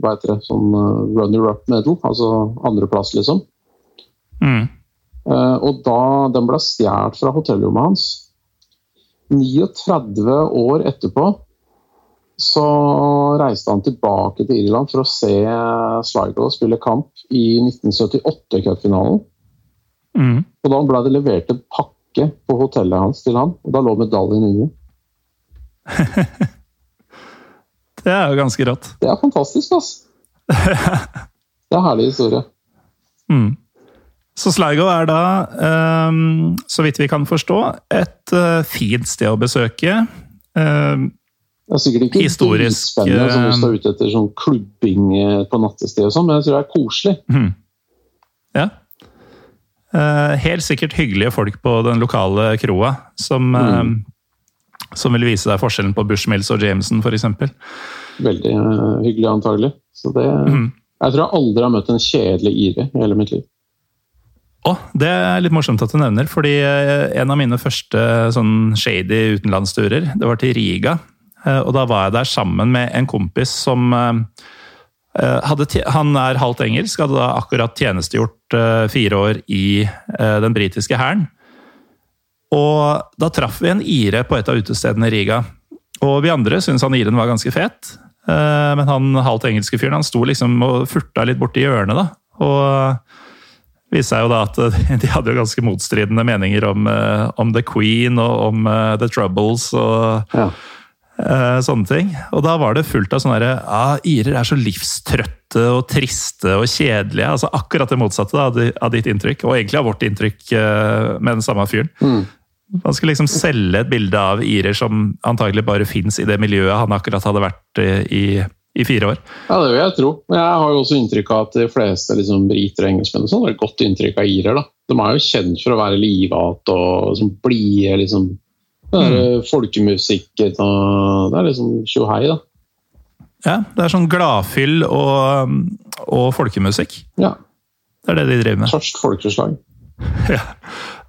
[SPEAKER 2] Hva heter det? Sånn runner-up medal, altså andreplass, liksom.
[SPEAKER 1] Mm.
[SPEAKER 2] Eh, og da den ble stjålet fra hotellrommet hans 39 år etterpå så reiste han tilbake til Irland for å se Sligo spille kamp i 1978-cupfinalen.
[SPEAKER 1] Mm.
[SPEAKER 2] Og da ble det levert en pakke på hotellet hans til han, og da lå medaljen inni.
[SPEAKER 1] Det er jo ganske rått.
[SPEAKER 2] Det er fantastisk, ass! Det er en herlig historie.
[SPEAKER 1] Mm. Så Sligo er da, ehm, så vidt vi kan forstå, et eh, fint sted å besøke. Ehm,
[SPEAKER 2] Det er sikkert ikke
[SPEAKER 1] Historisk,
[SPEAKER 2] spennende som du
[SPEAKER 1] eh,
[SPEAKER 2] er ute etter sånn klubbing eh, på nattested, og sånn, men jeg tror det er koselig.
[SPEAKER 1] Mm. Ja. Eh, helt sikkert hyggelige folk på den lokale kroa, som, ehm, som vil vise deg forskjellen på Bushmills og Jameson, f.eks.
[SPEAKER 2] Veldig eh, hyggelig, antagelig. Så det,
[SPEAKER 1] mm.
[SPEAKER 2] Jeg tror jeg aldri har møtt en kjedelig ire i hele mitt liv.
[SPEAKER 1] Å, det er litt morsomt at du nevner, fordi eh, en av mine første sånn shady utenlandsturer, det var til Riga. Eh, Og da var jeg der sammen med en kompis som eh, hadde, Han er halvt engelsk, hadde da akkurat tjenestegjort fire år i den britiske hæren. Og da traff vi en ire på et av utestedene i Riga. Og vi andre syntes han iren var ganske fet. Men han halvt engelske fyren han sto liksom og furta litt borti hjørnet. da. Og viste seg jo da at de hadde jo ganske motstridende meninger om, eh, om The Queen og om eh, The Troubles og
[SPEAKER 2] Ja.
[SPEAKER 1] eh, sånne ting. Og da var det fullt av sånne herre ah, Irer er så livstrøtte og triste og kjedelige. altså Akkurat det motsatte da, av ditt inntrykk, og egentlig av vårt inntrykk eh, med den samme fyren.
[SPEAKER 2] Mm.
[SPEAKER 1] Man skulle liksom selge et bilde av irer som antagelig bare fins i det miljøet han akkurat hadde vært eh, i, i fire år.
[SPEAKER 2] Ja, det vil jeg tro. Men jeg har jo også inntrykk av at de fleste liksom, briter og engelskmenn og sånn, har et godt inntrykk av irer. da. De er jo kjent for å være livete og liksom, blide. Liksom. Det er mm. folkemusikk og Det er liksom tjohei, da.
[SPEAKER 1] Ja, Det er sånn gladfyll og, og folkemusikk.
[SPEAKER 2] Ja.
[SPEAKER 1] Det er det de driver med.
[SPEAKER 2] Tørst folkeslag.
[SPEAKER 1] Ja.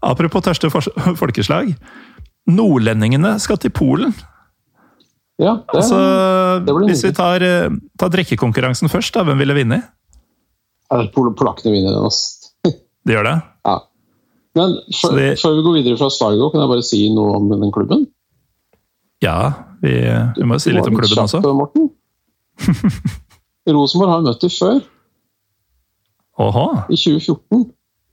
[SPEAKER 1] Apropos tørste folkeslag. Nordlendingene skal til Polen.
[SPEAKER 2] Ja, det,
[SPEAKER 1] Altså,
[SPEAKER 2] det blir
[SPEAKER 1] hvis vi tar, eh, tar drikkekonkurransen først, da, hvem ville vinne?
[SPEAKER 2] Pol- Polakkene vinner den. ass.
[SPEAKER 1] De gjør det?
[SPEAKER 2] Ja. Men før,
[SPEAKER 1] Så
[SPEAKER 2] før vi går videre fra Stargo, kan jeg bare si noe om den klubben?
[SPEAKER 1] Ja, vi, vi må jo si litt om klubben
[SPEAKER 2] kjapp,
[SPEAKER 1] også.
[SPEAKER 2] Morten. Rosenborg har møtt dem før,
[SPEAKER 1] Åhå!
[SPEAKER 2] i 2014.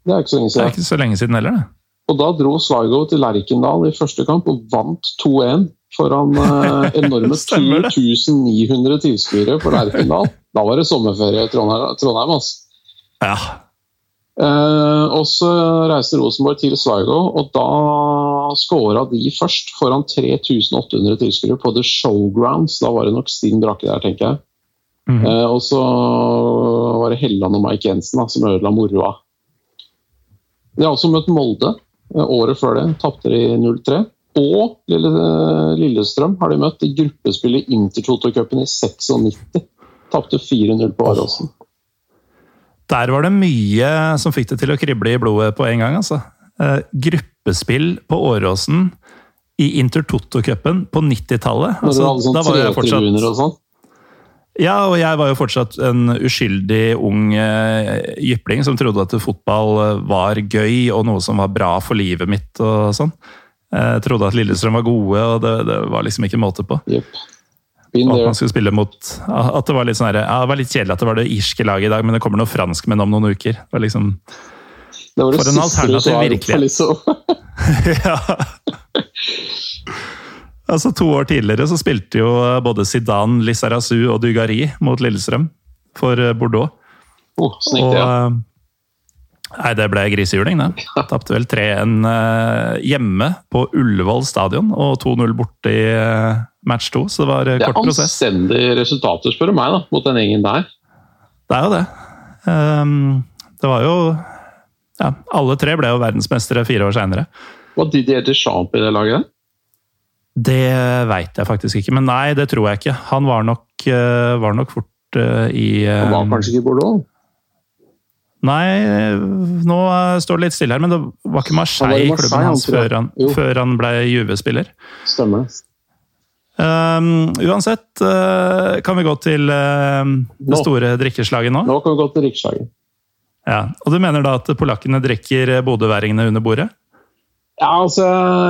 [SPEAKER 2] Det er ikke så lenge siden.
[SPEAKER 1] Det er ikke så lenge siden heller, det.
[SPEAKER 2] Og da dro Sligo til Lerkendal i første kamp og vant 2-1 foran eh, enorme
[SPEAKER 1] Stemmer det.
[SPEAKER 2] 2900 tilskuere på Lerkendal. Da var det sommerferie i Trondheim. Trondheim altså.
[SPEAKER 1] Ja.
[SPEAKER 2] Eh, og så reiste Rosenborg til Sligo, og da skåra de først foran 3800 tilskuere på The Showgrounds. Da var det nok stinn Brakke der, tenker jeg.
[SPEAKER 1] Mm.
[SPEAKER 2] Eh, og så var det Helland og Mike Jensen da, som ødela moroa. De har også møtt Molde eh, året før det, tapte de 0-3. Og Lille, Lillestrøm har de møtt i gruppespillet i Intertoto-cupen i 96. Tapte 4-0 på Åråsen.
[SPEAKER 1] Der var det mye som fikk det til å krible i blodet på en gang, altså. Eh, gruppespill på Åråsen i Intertoto-cupen på 90-tallet. Altså,
[SPEAKER 2] sånn
[SPEAKER 1] da var jeg fortsatt
[SPEAKER 2] og sånn.
[SPEAKER 1] Ja, og jeg var jo fortsatt en uskyldig ung eh, jypling som trodde at fotball eh, var gøy og noe som var bra for livet mitt og sånn. Jeg trodde at Lillestrøm var gode, og det, det var liksom ikke måte på.
[SPEAKER 2] Yep.
[SPEAKER 1] Og at man skulle spille mot At det var litt sånn her, ja, det var litt kjedelig at det var det irske laget i dag, men det kommer noe franskmenn om noen uker. Det var liksom
[SPEAKER 2] Det var det
[SPEAKER 1] For en alternativ virkelighet.
[SPEAKER 2] Liksom.
[SPEAKER 1] ja. Altså To år tidligere så spilte jo både Zidane, Lizarazu og Dugari mot Lillestrøm for eh, Bordeaux.
[SPEAKER 2] Oh, snikt,
[SPEAKER 1] Og,
[SPEAKER 2] ja.
[SPEAKER 1] Eh, Nei, det ble grisehjuling, det. Tapte vel 3-1 eh, hjemme på Ullevål stadion og 2-0 borte i eh, match 2, så det var kort prosess.
[SPEAKER 2] Det er anstendige resultater, spør du meg, da, mot den gjengen der.
[SPEAKER 1] Det er jo det. Ehm, det var jo ja, Alle tre ble jo verdensmestere fire år seinere.
[SPEAKER 2] Var Didier Deschamps i det laget?
[SPEAKER 1] Det veit jeg faktisk ikke, men nei, det tror jeg ikke. Han var nok, eh, var nok fort eh, i eh,
[SPEAKER 2] Han var kanskje ikke i Bordeaux?
[SPEAKER 1] Nei, nå eh, står det litt stille her, men det var ikke
[SPEAKER 2] Marseille, var i
[SPEAKER 1] Marseille klubben hans før han, før han ble Juve-spiller.
[SPEAKER 2] Stemmer.
[SPEAKER 1] Um, uansett, uh, kan vi gå til uh, det store drikkeslaget nå?
[SPEAKER 2] Nå kan vi gå til drikkeslaget.
[SPEAKER 1] Ja. Og du mener da at polakkene drikker bodøværingene under bordet?
[SPEAKER 2] Ja, altså,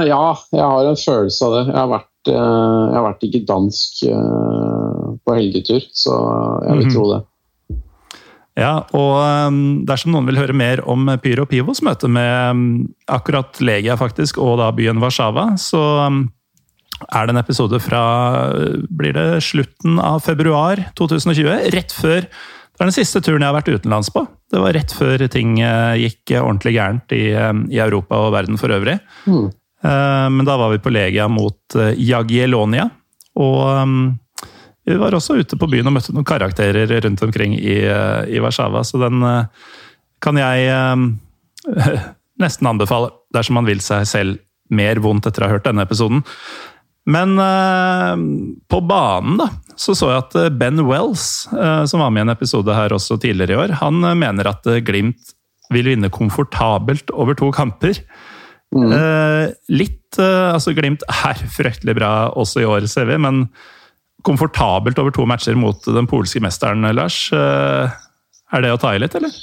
[SPEAKER 2] ja, jeg har en følelse av det. Jeg har vært, uh, jeg har vært ikke dansk eh, på helgetur, så jeg vil
[SPEAKER 1] Mhm.
[SPEAKER 2] tro det.
[SPEAKER 1] Ja, og um, dersom noen vil høre mer om Pyro Pivos møte med um, akkurat Legia faktisk, og da byen Warszawa, så um, er det en episode fra uh, blir det slutten av februar 2020. Rett før Det er den siste turen jeg har vært utenlands på. Det var rett før ting uh, gikk ordentlig gærent i, i Europa og verden for øvrig.
[SPEAKER 2] Mm.
[SPEAKER 1] Uh, Men da var vi på Legia mot Jagielonia. Og vi var også ute på byen og møtte noen karakterer rundt omkring i, uh, i Warszawa, så den uh, kan jeg um, nesten anbefale dersom man vil seg selv mer vondt etter å ha hørt denne episoden. Men eh, på banen da, så så jeg at Ben Wells, eh, som var med i en episode her også tidligere i år, han mener at Glimt vil vinne komfortabelt over to kamper. Eh, litt eh, Altså, Glimt er fryktelig bra også i år, ser vi, men komfortabelt over to matcher mot den polske mesteren, Lars. eh, er det å ta i litt, eller?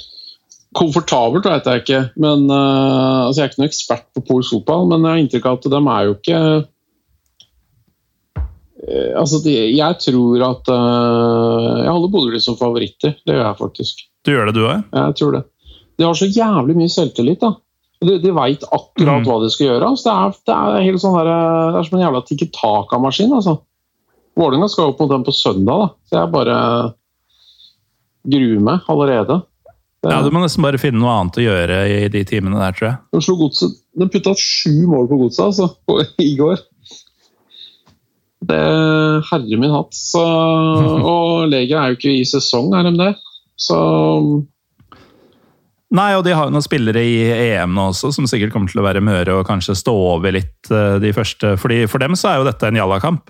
[SPEAKER 2] Komfortabelt vet jeg ikke, men eh, altså, jeg er ikke noen ekspert på polsk fotball, men jeg har inntrykk av at de er jo ikke eh, Altså, de, jeg tror at Jeg holder Bodø som favoritter. Det gjør jeg faktisk.
[SPEAKER 1] Du gjør det, du òg?
[SPEAKER 2] Jeg tror det. de har så jævlig mye selvtillit. da. De, de veit akkurat
[SPEAKER 1] Mm.
[SPEAKER 2] hva de skal gjøre. Altså, det, er, det, er helt sånn der, det er som en jævla tikki taka-maskin. altså. Vålerenga skal opp mot dem på søndag, da. så jeg bare gruer meg allerede. Det,
[SPEAKER 1] Ja, Du må nesten bare finne noe annet å gjøre i de timene der, tror jeg.
[SPEAKER 2] De slo godset De putta sju mål på godset altså, på, i går. Det Herre min hatt. Så, og Legia er jo ikke i sesong, er de det? Så
[SPEAKER 1] Nei, og de har jo noen spillere i EM nå også, som sikkert kommer til å være møre og kanskje stå over litt eh, de første. Fordi For dem så er jo dette en jallakamp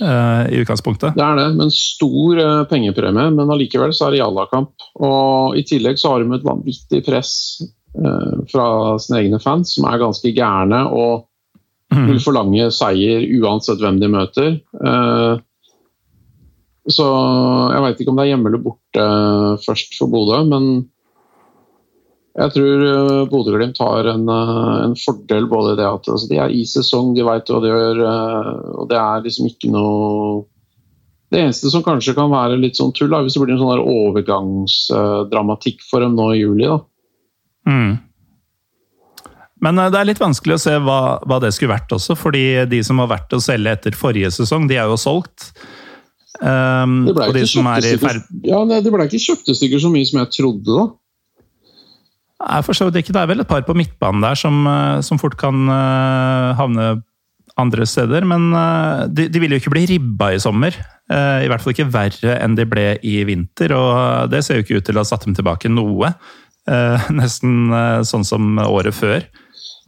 [SPEAKER 1] i utgangspunktet.
[SPEAKER 2] det er det. med en stor eh, pengepremie. Men allikevel så er det jallakamp. Og i tillegg så har de et vanvittig press eh, fra sine egne fans, som er ganske gærne og vil forlange seier uansett hvem de møter. Eh, så jeg veit ikke om det er hjemme eller borte først for Bodø, men jeg tror eh, Bodø-Glimt har en, eh, en fordel både det at altså, de er i sesong, de veit hva de gjør, eh, og det er liksom ikke noe Det eneste som kanskje kan være litt sånn tull, er hvis det blir en sånn overgangsdramatikk for dem nå i juli. da.
[SPEAKER 1] Mm. Men det er litt vanskelig å se hva, hva det skulle vært også, fordi de som har vært å selge etter forrige sesong, de er jo solgt. Um,
[SPEAKER 2] Det ble
[SPEAKER 1] og de
[SPEAKER 2] ikke
[SPEAKER 1] som er i ferd...
[SPEAKER 2] ja, det det ble ikke kjøptestykker så mye som jeg trodde, da.
[SPEAKER 1] Nei, for så vidt ikke. Det er vel et par på midtbanen der som, eh, som fort kan eh, havne andre steder. Men eh, de, de vil jo ikke bli ribba i sommer. I hvert fall ikke verre enn de ble i vinter. Og det ser jo ikke ut til å ha satt dem tilbake noe. Nesten sånn som året før.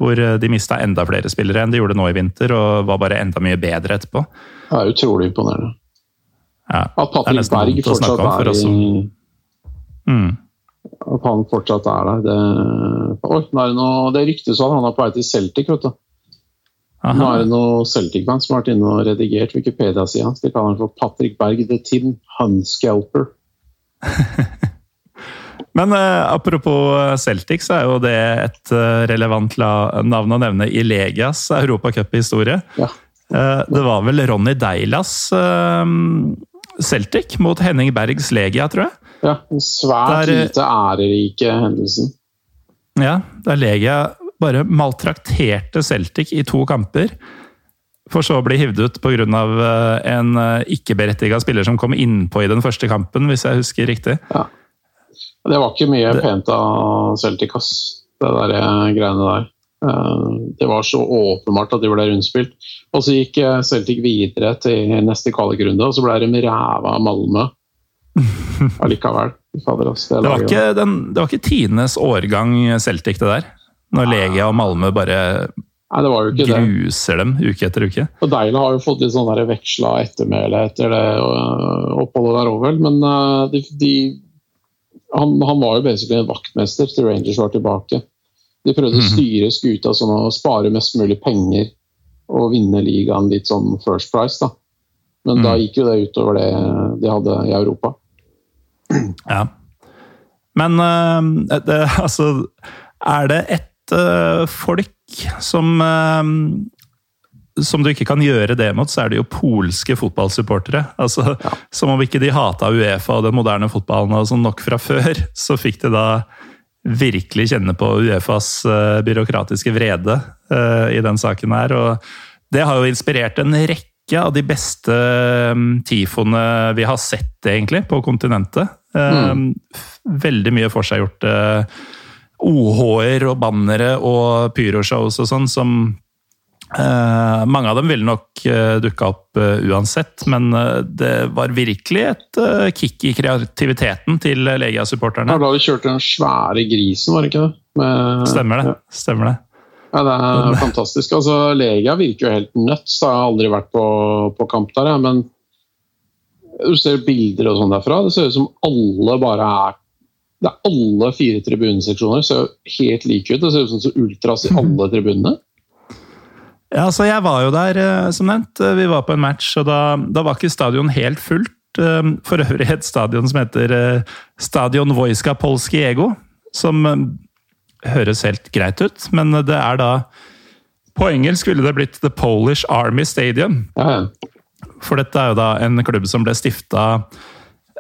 [SPEAKER 1] Hvor de mista enda flere spillere enn de gjorde nå i vinter, og var bare enda mye bedre etterpå.
[SPEAKER 2] Det er utrolig imponerende.
[SPEAKER 1] Ja,
[SPEAKER 2] At
[SPEAKER 1] det
[SPEAKER 2] Patrick Berg fortsatt er i
[SPEAKER 1] mm.
[SPEAKER 2] At han fortsatt er der. Det, nå er det, noe, det ryktes at han er på vei til Celtic. vet du. Nå er det noen Celtic-band som har vært inne og redigert Wikipedia-sida hans. De kaller han for Patrick Berg the Tim Hunscalper.
[SPEAKER 1] Men eh, apropos Celtic, så er jo det et eh, relevant navn å nevne i Legias europacuphistorie.
[SPEAKER 2] Ja.
[SPEAKER 1] Eh, det var vel Ronny Deilas eh, Celtic mot Henning Bergs Legia, tror jeg.
[SPEAKER 2] Ja, En svært
[SPEAKER 1] Der, eh,
[SPEAKER 2] lite ærerike hendelsen.
[SPEAKER 1] Ja, Der Legia bare maltrakterte Celtic i to kamper. For så å bli hivd ut pga. en eh, ikke-berettiga spiller som kom innpå i den første kampen, hvis jeg husker riktig. Ja.
[SPEAKER 2] Det var ikke mye
[SPEAKER 1] Det-
[SPEAKER 2] pent av Celtic, ass. Det der eh, greiene der. Eh, Det var så åpenbart at de ble rundspilt. Og så gikk eh, Celtic videre til neste kvalikrunde, og så ble de ræva av Malmö. Allikevel. Fader, ass. Det,
[SPEAKER 1] Det var ikke, den, det var ikke tidenes årgang Celtic, det der. Når Legia og Malmö bare
[SPEAKER 2] Nei, det var jo ikke det.
[SPEAKER 1] gruser dem uke etter uke.
[SPEAKER 2] Og Deila har jo fått litt sånn veksla ettermæle etter det øh, oppholdet der òg, vel. Men øh, de, de, han, han var jo basically en vaktmester til Rangers var tilbake. De prøvde å styre skuta sånn å spare mest mulig penger og vinne ligaen litt sånn first price, da. Men da gikk jo det utover det de hadde i Europa.
[SPEAKER 1] Ja. Men eh, det, altså Er det et eh, folk som eh, som du ikke kan gjøre det mot, så er det jo polske fotballsupportere. Altså, Som om ikke de hata Uefa og den moderne fotballen og sånn nok fra før, så fikk de da virkelig kjenne på Uefas byråkratiske vrede uh, i den saken her. Og det har jo inspirert en rekke av de beste um, tifoene vi har sett, egentlig, på kontinentet. Mm. Veldig mye forseggjorte OH-er og bannere og pyroshows og sånn som eh, Mange av dem ville nok uh, dukka opp eh, uansett, men eh, det var virkelig et eh, kick i kreativiteten til
[SPEAKER 2] Det
[SPEAKER 1] Legia-supporterne.
[SPEAKER 2] da de kjørte den svære grisen, var det ikke det? Med,
[SPEAKER 1] Stemmer det. Stemmer det.
[SPEAKER 2] Ja, det er fantastisk. Altså, Legia virker jo helt nuts. Jeg har aldri vært på, på kamp der, jeg, men du ser bilder og sånn derfra. Det ser ut som alle bare er det er Alle fire tribuneseksjoner ser jo helt like ut. Det ser ut som så ultras i alle tribunene.
[SPEAKER 1] Ja, så jeg var jo der, eh, som nevnt. Vi var på en match, og da, da var ikke stadion helt fullt. Eh, For øvrig et stadion som heter eh, Stadion Wojska Polski Ego. som eh, høres helt greit ut, men det er da På engelsk ville det blitt The Polish Army Stadium.
[SPEAKER 2] Ja.
[SPEAKER 1] For dette er jo da en klubb som ble stifta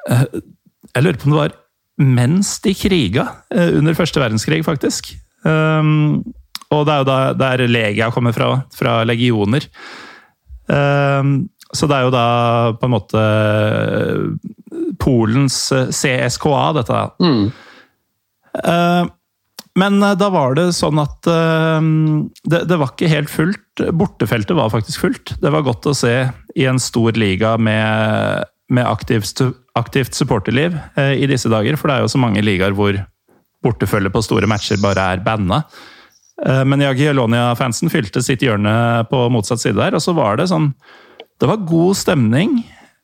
[SPEAKER 1] Jeg lurer på om det var mens de kriga eh, under første verdenskrig, faktisk. Um, og det er jo da der Legia kommer fra, fra legioner. Um, så det er jo da på en måte Polens CSKA, dette.
[SPEAKER 2] Mm.
[SPEAKER 1] Men da var det sånn at uh, det, det, var ikke helt fullt. Bortefeltet var faktisk fullt. Det var godt å se i en stor liga med, med aktivt, aktivt, supporterliv uh, i disse dager. For det er jo så mange ligaer hvor bortefølget på store matcher bare er banna. Men Jagiellonia-fansen fylte sitt hjørne på motsatt side der, og så var det sånn Det var god stemning.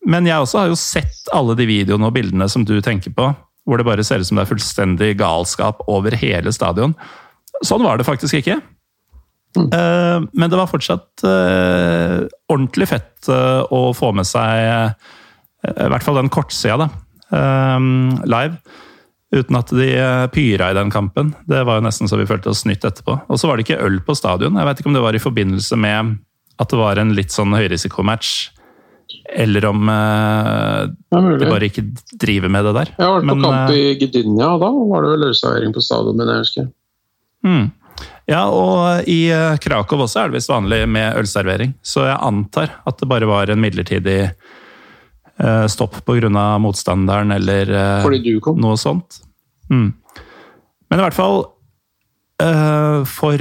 [SPEAKER 1] Men jeg også har jo sett alle de videoene og bildene som du tenker på hvor det bare ser ut som det er fullstendig galskap over hele stadion. Sånn var det faktisk ikke. Mm. Men det var fortsatt uh, ordentlig fett uh, å få med seg i hvert fall den kortsida, da. live. Uten at de pyra i den kampen. Det var jo nesten så vi følte oss snytt etterpå. Og så var det ikke øl på stadion. Jeg vet ikke om det var i forbindelse med at det var en litt sånn høyrisikomatch eller om uh, de bare ikke driver med det der.
[SPEAKER 2] Jeg har vært på kamp i eh, Gdynia, og da var det vel ølservering på stadion. men jeg husker.
[SPEAKER 1] Mm. Ja, og i uh, Krakow også er det visst vanlig med ølservering. Så jeg antar at det bare var en midlertidig uh, stopp pga. motstanderen eller noe sånt. Mm. Men i hvert fall for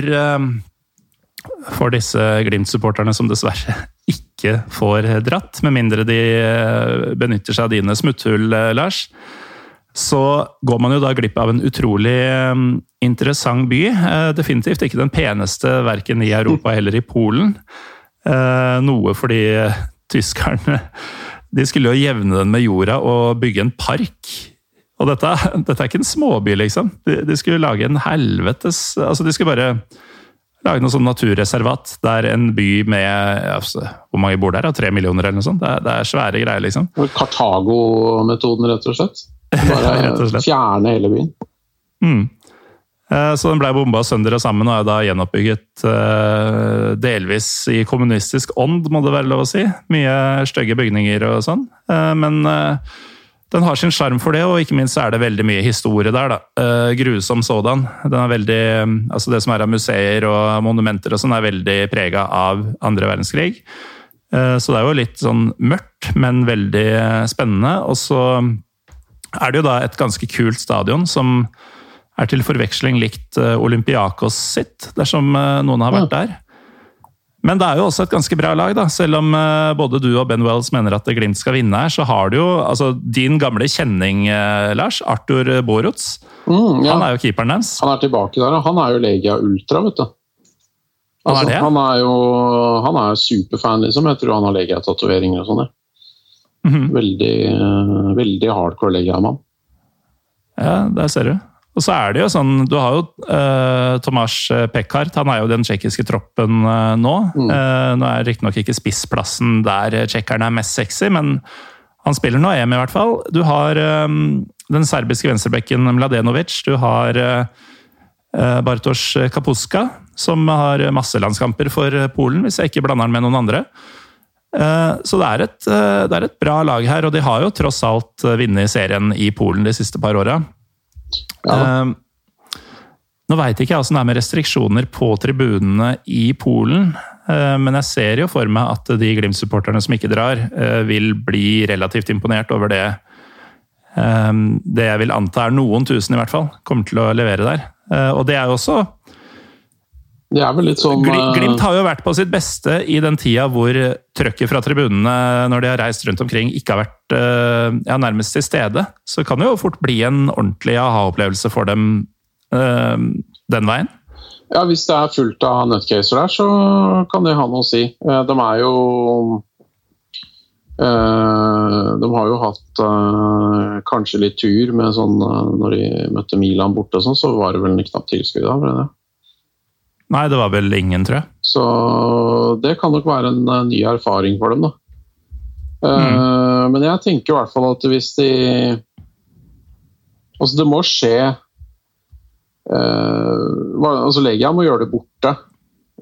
[SPEAKER 1] for disse Glimt-supporterne som dessverre ikke får dratt, med mindre de eh, benytter seg av dine smutthull, eh, Lars. Så går man jo da glipp av en utrolig eh, interessant by. Definitivt ikke den peneste verken i Europa eller i Polen. Noe fordi tyskerne de skulle jo jevne den med jorda og bygge en park. Og dette, dette er ikke en småby, liksom. De, de skulle lage en helvetes Altså, de skulle bare lage noe sånn naturreservat der en by med altså, Hvor mange bor der? Tre millioner, eller noe sånt? Det er, det er svære greier, liksom.
[SPEAKER 2] Kartago-metoden, rett og slett? Bare og slett. fjerne hele byen?
[SPEAKER 1] Mm. Eh, så den ble bomba sønder og sammen og er da gjenoppbygget eh, delvis i kommunistisk ånd, må det være lov å si. Mye stygge bygninger og sånn. Eh, men den har sin sjarm for det, og ikke minst er det veldig mye historie der. da. Uh, grusom sådan. Den er veldig, altså Det som er av museer og monumenter og sånn, er veldig prega av andre verdenskrig. Uh, så det er jo litt sånn mørkt, men veldig spennende. Og så er det jo da et ganske kult stadion som er til forveksling likt eh, Olympiakos sitt, dersom noen har vært der. Men det er jo også et ganske bra lag, da. Selv om uh, både du og Ben Wells mener at Glimt skal vinne her, så har du jo altså, din gamle kjenning, uh, Lars, Arthur Boruts. Mm, ja. Han er jo keeperen deres.
[SPEAKER 2] Han er tilbake der, og han er jo Legia Ultra, vet du. Altså,
[SPEAKER 1] er
[SPEAKER 2] han, er jo han er superfan, liksom. Jeg tror han har Legia-tatoveringer og sånn. Mm -hmm. Veldig, uh, veldig hardcore Legia-mann.
[SPEAKER 1] Ja, der ser du. Og så er det jo sånn, Du har jo uh, Tomas Pekkart, han er jo den tsjekkiske troppen uh, nå. Mm. Uh, nå er riktignok ikke spissplassen der tsjekkerne er mest sexy, men han spiller nå EM i hvert fall. Du har um, den serbiske venstrebekken Mladenovic. Du har Bartosz Kapuska, som har masse landskamper for Polen, hvis jeg ikke blander han med noen andre. Så det er, et, det er et bra lag her, og de har jo tross alt vunnet serien i Polen de siste par åra. Ja. Uh, nå veit ikke jeg åssen det er med restriksjoner på tribunene i Polen, uh, men jeg ser jo for meg at de Glimt-supporterne som ikke drar, uh, vil bli relativt imponert over det. Ehm, det jeg vil anta er noen tusen, i hvert fall, kommer til å levere der. Eh, og det er jo også
[SPEAKER 2] det er vel litt sånn
[SPEAKER 1] Glimt har jo vært på sitt beste i den tida hvor trøkket fra tribunene når de har reist rundt omkring, ikke har vært eh, ja, nærmest til stede. Så kan det jo fort bli en ordentlig aha-opplevelse for dem uh, den veien.
[SPEAKER 2] Ja, hvis det er fullt av nutcaser der, så kan det ha noe å si. Eh, de er jo De har jo hatt kanskje litt tur med sånn Når de møtte Milan borte, sånn, så var det vel knapt tilskudd da?
[SPEAKER 1] Nei, det var vel ingen, tror jeg.
[SPEAKER 2] Så det kan nok være en, en ny erfaring for dem, da. Eh, mm. men jeg tenker i hvert fall at hvis de Altså, det må skje uh, altså Legia må gjøre det borte.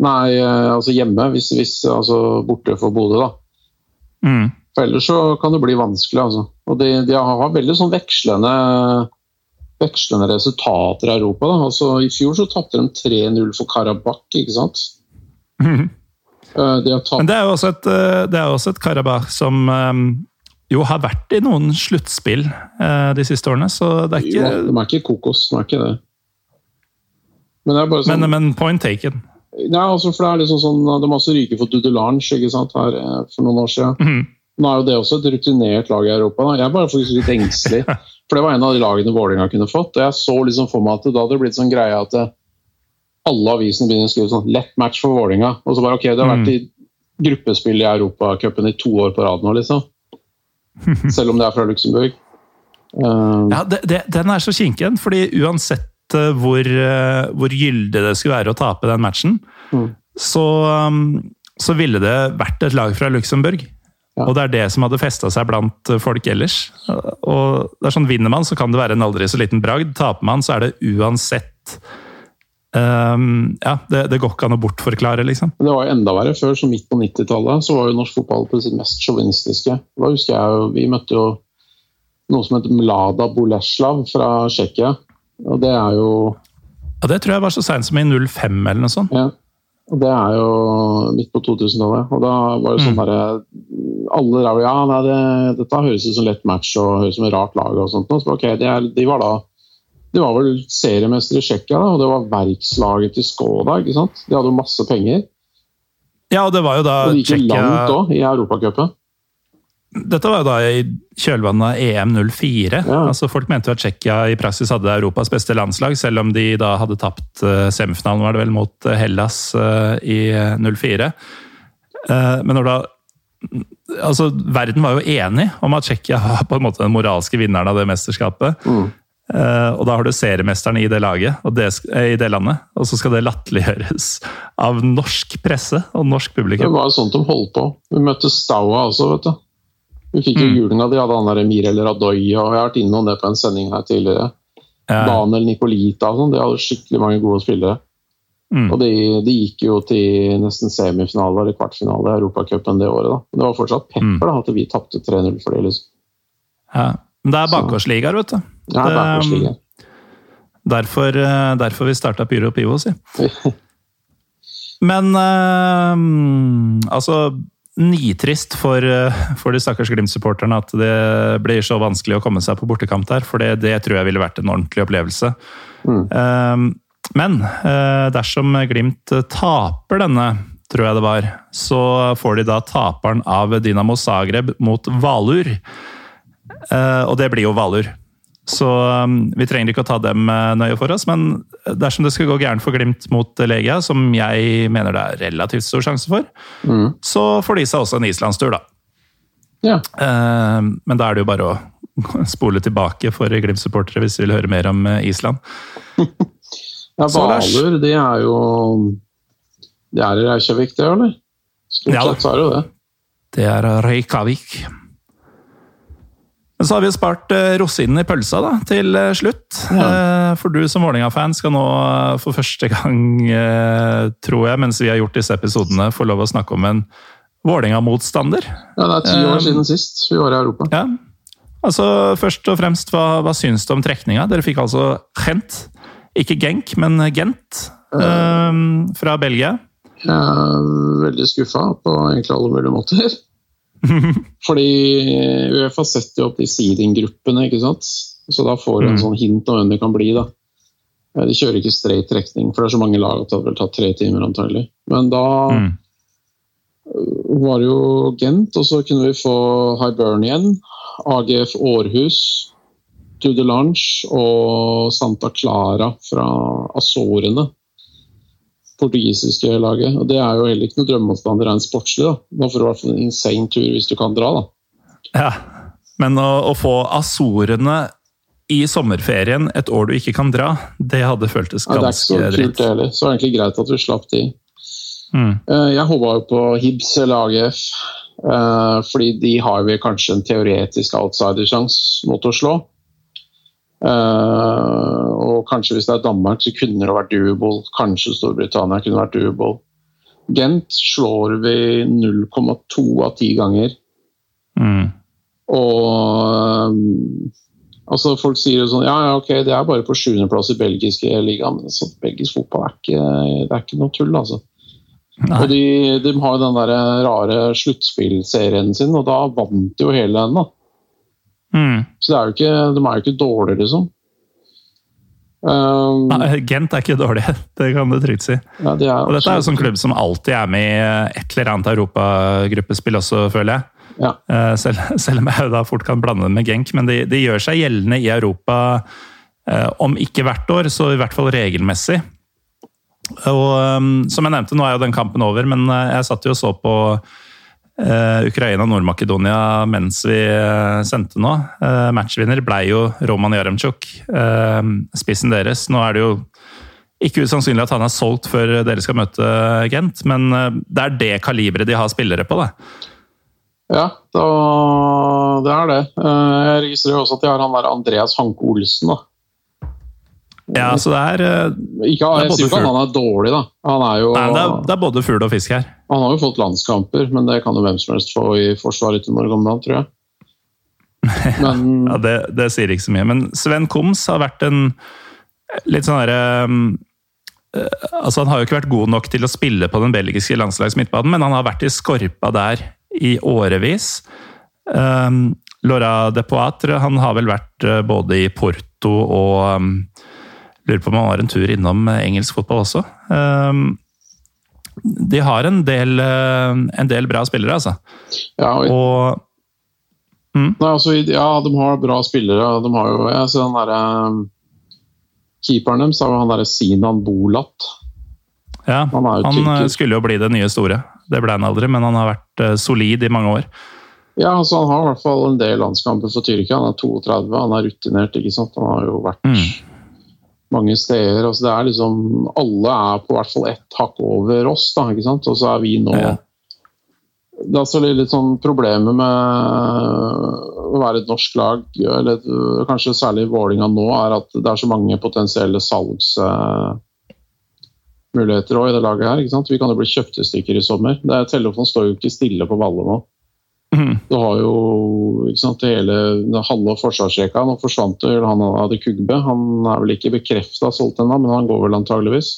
[SPEAKER 2] Nei, uh, altså hjemme, hvis, hvis altså borte for Bodø, da.
[SPEAKER 1] Mm.
[SPEAKER 2] For ellers så kan det bli vanskelig, altså. Og de, de har veldig sånn vekslende vekslende resultater i Europa. Da. Altså, I fjor så tapte de 3-0 for Karabakh, ikke sant? Eh, De
[SPEAKER 1] Men det er jo også et, eh, det er også et Karabakh som eh, jo har vært i noen sluttspill eh, de siste årene, så det er
[SPEAKER 2] Jo,
[SPEAKER 1] ikke
[SPEAKER 2] De er ikke kokos, de er ikke det. Men det er bare sånn
[SPEAKER 1] Men, men point taken.
[SPEAKER 2] Ja, altså, for det er liksom sånn, De har også ryket for Dudelange ikke sant, her for noen år siden.
[SPEAKER 1] Mhm.
[SPEAKER 2] Nå er jo det også et rutinert lag i Europa. Da. Jeg er bare faktisk litt engstelig. For det var en av de lagene Vålerenga kunne fått. og Jeg så liksom for meg at da hadde det blitt sånn greie at det, alle avisene begynner å skrive sånn 'lett match for Vålerenga'. Og så bare ok, det har vært i gruppespill i Europacupen i to år på rad nå, liksom. Selv om det er fra Luxembourg. Um,
[SPEAKER 1] Ja, det, det, Den er så kinken, fordi uansett eh, hvor, eh, hvor gyldig det skulle være å tape den matchen,
[SPEAKER 2] Mm.
[SPEAKER 1] så, så ville det vært et lag fra Luxembourg.
[SPEAKER 2] Ja.
[SPEAKER 1] Og det er det som hadde festa seg blant folk ellers. Og det er sånn, Vinner man, så kan det være en aldri så liten bragd. Taper man, så er det uansett um, Ja, det, det går ikke an å bortforklare, liksom.
[SPEAKER 2] Det var jo enda verre før, så midt på 90-tallet, så var jo norsk fotball på sitt mest sjåvinistiske. Da husker jeg jo, Vi møtte jo noe som heter Mlada Boleslav fra Tsjekkia. Og det er jo
[SPEAKER 1] Ja, det tror jeg var så seint som i 05 eller noe sånt.
[SPEAKER 2] ja, og det er jo midt på 2000-tallet. Og da var det sånn derre Alle der ja, nei, det, dette høres ut som lett match og høres ut som et rart lag. og sånt. Så, okay, de, er, de var da de var vel seriemestere i Tsjekkia, og det var verkslaget til Skoda. ikke sant? De hadde jo masse penger.
[SPEAKER 1] Ja, og det var jo da
[SPEAKER 2] Og de gikk langt òg, i Europacupen.
[SPEAKER 1] Dette var jo da i kjølvannet av EM04.
[SPEAKER 2] Ja.
[SPEAKER 1] Altså Folk mente jo at Tsjekkia i praksis hadde Europas beste landslag, selv om de da hadde tapt eh, semifinalen var det vel mot eh, Hellas eh, i eh, 04. Eh, Men når da Altså, verden var jo enig om at Tsjekkia var på en måte den moralske vinneren av det mesterskapet.
[SPEAKER 2] Mm.
[SPEAKER 1] Eh, Og da har du seriemesteren i det laget, og det, eh, i det landet, og så skal det latterliggjøres av norsk presse og norsk publikum.
[SPEAKER 2] Det var jo sånt de holdt på. Vi møtte Staua også, vet du. Vi fikk jo
[SPEAKER 1] Mm.
[SPEAKER 2] julinga, de hadde han der Mirel Radoy, og jeg har vært innom det på en sending her tidligere.
[SPEAKER 1] Ja.
[SPEAKER 2] Daniel Nicolita og sånn, de hadde skikkelig mange gode spillere.
[SPEAKER 1] Mm.
[SPEAKER 2] Og de, de gikk jo til nesten semifinale eller kvartfinale i Europacupen det året. da. Men det var fortsatt
[SPEAKER 1] Mm.
[SPEAKER 2] pepper da, at vi tapte 3-0 for det. liksom.
[SPEAKER 1] Ja. Men det er bakgårdsligaer, vet du.
[SPEAKER 2] Ja,
[SPEAKER 1] Det-
[SPEAKER 2] er
[SPEAKER 1] Derfor, eh, derfor vi starta Pyro Pivo, si. Men eh, altså Nitrist for, eh, for de stakkars Glimt-supporterne at det blir så vanskelig å komme seg på bortekamp der. For det, det tror jeg ville vært en ordentlig opplevelse.
[SPEAKER 2] Mm.
[SPEAKER 1] Eh, men eh, dersom Glimt taper denne, tror jeg det var, så får de da taperen av Dinamo Zagreb mot Valur. Eh, og det blir jo Valur. Så um, vi trenger ikke å ta dem eh, nøye for oss, men dersom det skal gå gærent for Glimt mot Legia, som jeg mener det er relativt stor sjanse for,
[SPEAKER 2] Mm.
[SPEAKER 1] så får de seg også en islandstur, da.
[SPEAKER 2] Ja.
[SPEAKER 1] Eh, men da er det jo bare å spole tilbake for Glimt-supportere hvis de vil høre mer om eh, Island.
[SPEAKER 2] ja? Hvaler, de er jo Det er i Reykjavik, det, eller? Stort
[SPEAKER 1] Ja
[SPEAKER 2] sett så er det jo det.
[SPEAKER 1] Det er Reykjavik. Men så har vi spart eh, rosinen i pølsa da, til eh, slutt. Ja. for du som Vålerenga-fan skal nå eh, for første gang, eh, tror jeg, mens vi har gjort disse episodene, få lov å snakke om en Vålerenga-motstander.
[SPEAKER 2] Ja, Det er ti år siden sist vi var i Europa.
[SPEAKER 1] Ja. Altså, Først og fremst, hva, hva syns du om trekninga? Dere fikk altså Gent. Ikke Genk, men Gent eh, fra Belgia.
[SPEAKER 2] Jeg er veldig skuffa på egentlig alle mulige måter. Fordi Uefa setter jo opp de seeding-gruppene, ikke sant. Så da får du en
[SPEAKER 1] Mm.
[SPEAKER 2] sånn hint om hvem det kan bli, da. Eh, De kjører ikke straight trekning, for det er så mange lag at det hadde vel tatt tre timer antagelig. Men da
[SPEAKER 1] Mm.
[SPEAKER 2] var det jo Gent, og så kunne vi få Hibernian, AGF Århus, Dudelange og Santa Clara fra Azorene. Portugisiske laget. Og Det er jo heller ikke noe drømmemotstander rent sportslig. da. Da får du i hvert fall en insane tur hvis du kan dra, da.
[SPEAKER 1] Ja, men å, å få Azorene i sommerferien et år du ikke kan dra, det hadde føltes
[SPEAKER 2] Nei, det er ikke så
[SPEAKER 1] ganske
[SPEAKER 2] kult, heller. Så det er egentlig greit at vi slapp de.
[SPEAKER 1] Mm.
[SPEAKER 2] Eh, Jeg håpa jo på Hibs eller AGF, eh, fordi de har vi kanskje en teoretisk outsidersjanse mot å slå. Eh, og kanskje hvis det er Danmark, så kunne det vært doable. Kanskje Storbritannia kunne vært doable. Gent slår vi 0,2 av 10 ganger.
[SPEAKER 1] Mm.
[SPEAKER 2] Og um, Altså Folk sier jo sånn Ja, ja, ok, det er bare på sjuendeplass i belgiske liga, men så, belgisk fotball er ikke, det er ikke noe tull, altså.
[SPEAKER 1] Nei.
[SPEAKER 2] Og de, de har jo den der rare sluttspillserien sin, og da vant de jo hele den. da.
[SPEAKER 1] Mm.
[SPEAKER 2] Så det er jo ikke, de er jo ikke dårlige, liksom. Um,
[SPEAKER 1] Nei, Gent er ikke dårlig, det kan du trygt si.
[SPEAKER 2] ja, de
[SPEAKER 1] Og dette er jo sånn klubb som alltid er med i et eller annet europagruppespill også, føler jeg.
[SPEAKER 2] Ja.
[SPEAKER 1] Eh, Selv, selv om jeg da fort kan blande det med Genk, men de, de gjør seg gjeldende i Europa eh, om ikke hvert år, så i hvert fall regelmessig. Og um, som jeg nevnte, nå er jo den kampen over, men eh, jeg satt jo og så på eh, Ukraina og Nord-Makedonia mens vi eh, sendte nå. Eh, matchvinner ble jo Roman Jaremchuk, eh, spissen deres. Nå er det jo ikke usannsynlig at han er solgt før dere skal møte Gent, men eh, det er det kaliberet de har spillere på. det.
[SPEAKER 2] Ja, da, det er det. Eh, Jeg registrerer også at de har han der Andreas Hanke Olsen. da.
[SPEAKER 1] Ja, så det er, eh,
[SPEAKER 2] Ikke,
[SPEAKER 1] Det er
[SPEAKER 2] jeg sier ikke at han er dårlig, da. Han, er jo,
[SPEAKER 1] nei, det, er, det er både fugl og fisk her.
[SPEAKER 2] han har jo fått landskamper, men det kan jo hvem som helst få i forsvaret til Norge tror jeg. Men
[SPEAKER 1] Ja, det, det sier ikke så mye. Men Sven Koms har vært en litt sånn derre Altså, han har jo ikke vært god nok til å spille på den belgiske landslags midtbanen, men han har vært i skorpa der i årevis. Um, Laura de Poitre han har vel vært eh, både i Porto og Lurer på om han var en tur innom eh, engelsk fotball også. Um, de har en del, eh, en del bra spillere, altså.
[SPEAKER 2] ja, og,
[SPEAKER 1] Og
[SPEAKER 2] nei, altså, ja, de har bra spillere. De har jo jeg ser den derre Keeperen deres er jo han derre Sinan Bolat.
[SPEAKER 1] Ja,
[SPEAKER 2] Han
[SPEAKER 1] han eh, skulle jo bli det nye store. Det ble han aldri, men han har vært solid i mange år.
[SPEAKER 2] Ja, altså Han har i hvert fall en del landskamper for Tyrkia. Han er 32, han er rutinert. ikke sant? Han har jo vært
[SPEAKER 1] Mm.
[SPEAKER 2] Mange steder. altså det er liksom, Alle er på hvert fall ett hakk over oss, da, ikke sant? og så er vi nå
[SPEAKER 1] Ja.
[SPEAKER 2] Det er altså litt, sånn problemet med å være et norsk lag, eller kanskje særlig Vålinga nå, er at det er så mange potensielle salgsmuligheter òg i det laget her. ikke sant? Vi kan jo bli kjøpt i stykker i sommer. Det er, Telefonen står jo ikke stille på Valle nå.
[SPEAKER 1] Mhm.
[SPEAKER 2] Du har jo ikke sant, det hele halve forsvarsrekka. Nå forsvant jo han Adi Kugbe. Han er vel ikke bekrefta solgt ennå, men han går vel antageligvis.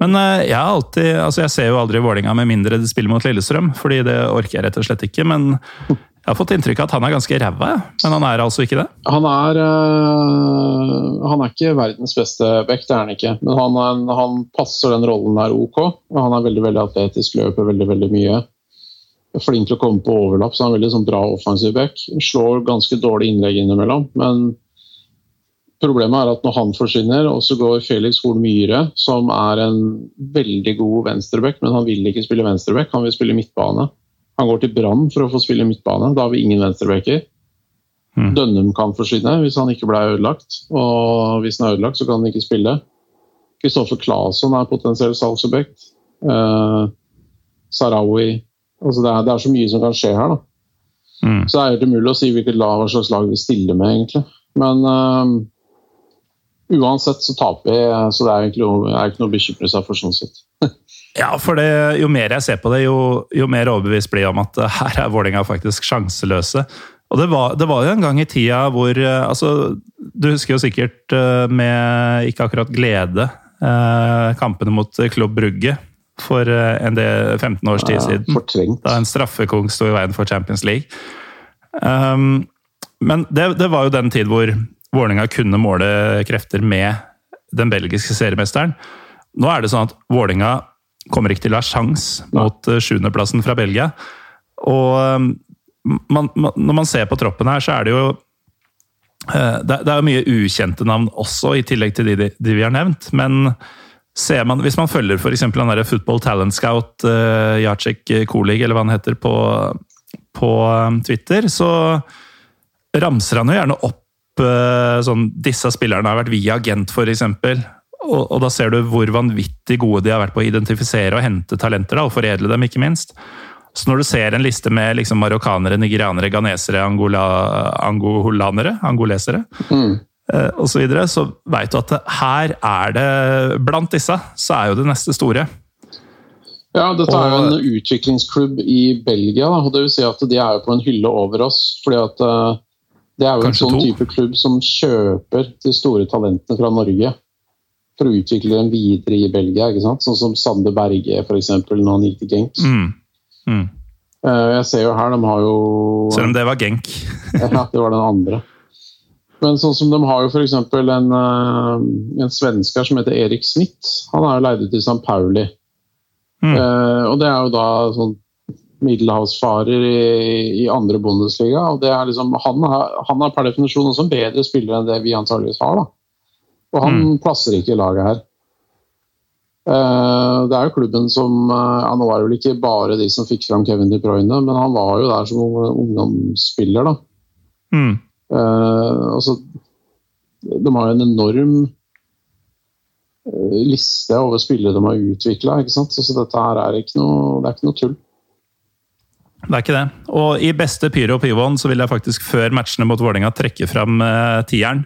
[SPEAKER 1] Men eh, jeg alltid, altså jeg ser jo aldri Vålinga med mindre de spiller mot Lillestrøm, fordi det orker jeg rett og slett ikke. Men jeg har fått inntrykk av at han er ganske ræva, men han er altså ikke det.
[SPEAKER 2] Han er, øh, han er ikke verdens beste back, det er han ikke. Men han, han passer den rollen der ok. og Han er veldig veldig atletisk, løper veldig veldig mye. Flink til å komme på overlapp, så han er veldig sånn bra offensiv back. Slår ganske dårlig innlegg innimellom. Men problemet er at når han forsvinner, og så går Felix Horn Myhre, som er en veldig god venstreback, men han vil ikke spille venstreback, han vil spille midtbane. Han går til Brann for å få spille midtbane. Da har vi ingen venstrebacker.
[SPEAKER 1] Mm.
[SPEAKER 2] Dønnum kan forsvinne hvis han ikke ble ødelagt. Og hvis han er ødelagt, så kan han ikke spille. Kristoffer Claesson er potensiell salgsobjekt. Eh, Sarawi altså det, er, det er så mye som kan skje her.
[SPEAKER 1] Mm.
[SPEAKER 2] Så det er helt umulig å si hvilket lag, hva slags lag vi stiller med, egentlig. Men eh, uansett så taper vi, så det er egentlig er ikke noe å bekymre seg for sånn sett.
[SPEAKER 1] Ja, for det, jo mer jeg ser på det, jo, jo mer overbevist blir jeg om at eh, her er Vålinga faktisk sjanseløse. Og det var, det var jo en gang i tida hvor eh, altså, Du husker jo sikkert med ikke akkurat glede kampene mot Klubb Brugge for eh, en del 15 års tid siden.
[SPEAKER 2] Fortrengt.
[SPEAKER 1] da en straffekong sto i veien for Champions League. Um, men det, det var jo den tid hvor Vålerenga kunne måle krefter med den belgiske seriemesteren. Nå er det sånn at Vålerenga kommer ikke til å ha sjans mot uh, sjuendeplassen fra Belgia. Og um, man, man, når man ser på troppen her, så er det jo uh, det, det er jo mye ukjente navn også, i tillegg til de, de, de vi har nevnt. Men ser man, hvis man følger f.eks. han der Football Talent Scout, uh, Jacek Kolig, eller hva han heter, på, på um, Twitter, så ramser han jo gjerne opp uh, sånn Disse spillerne har vært via agent, f.eks. Og, og da ser du hvor vanvittig gode de har vært på å identifisere og hente talenter, da, og foredle dem, ikke minst. Så når du ser en liste med liksom marokkanere, nigerianere, ghanesere, angola, angolanere, angolesere
[SPEAKER 2] Mm.
[SPEAKER 1] Eh, og så videre, så veit du at her er det Blant disse så er jo det neste store.
[SPEAKER 2] Ja, dette er jo en utviklingsklubb i Belgia. Og det vil si at De er jo på en hylle over oss. fordi at eh, Det er jo en sånn
[SPEAKER 1] to.
[SPEAKER 2] type klubb som kjøper de store talentene fra Norge for å utvikle dem videre i Belgia. ikke sant? Sånn som Sander Berge, eksempel, når han gikk til Genk.
[SPEAKER 1] Mm. Mm.
[SPEAKER 2] Eh, Jeg ser jo her, de har jo
[SPEAKER 1] Selv om det var Genk.
[SPEAKER 2] Ja, det var den andre. Men sånn som de har jo f.eks. En, eh, en svenske som heter Erik Smith. Han er jo leid ut til St. Pauli.
[SPEAKER 1] Mm.
[SPEAKER 2] Eh, og det er jo da sånn middelhavsfarer i, i andre Bundesliga. og det er liksom, han, er, han er per definisjon også en bedre spiller enn det vi antageligvis har. da. Og han plasser ikke i laget her. Eh, det er jo klubben som ja, Nå var det vel ikke bare de som fikk fram Kevin De Bruyne, men han var jo der som ungdomsspiller. da.
[SPEAKER 1] Mm.
[SPEAKER 2] Eh, altså, de har en enorm eh, liste over spillere de har utvikla. Så, så dette her er ikke noe, det er ikke noe tull.
[SPEAKER 1] Det er ikke det. Og i beste pyro og pyvoen så vil jeg faktisk før matchene mot Vålerenga trekke fram eh, tieren.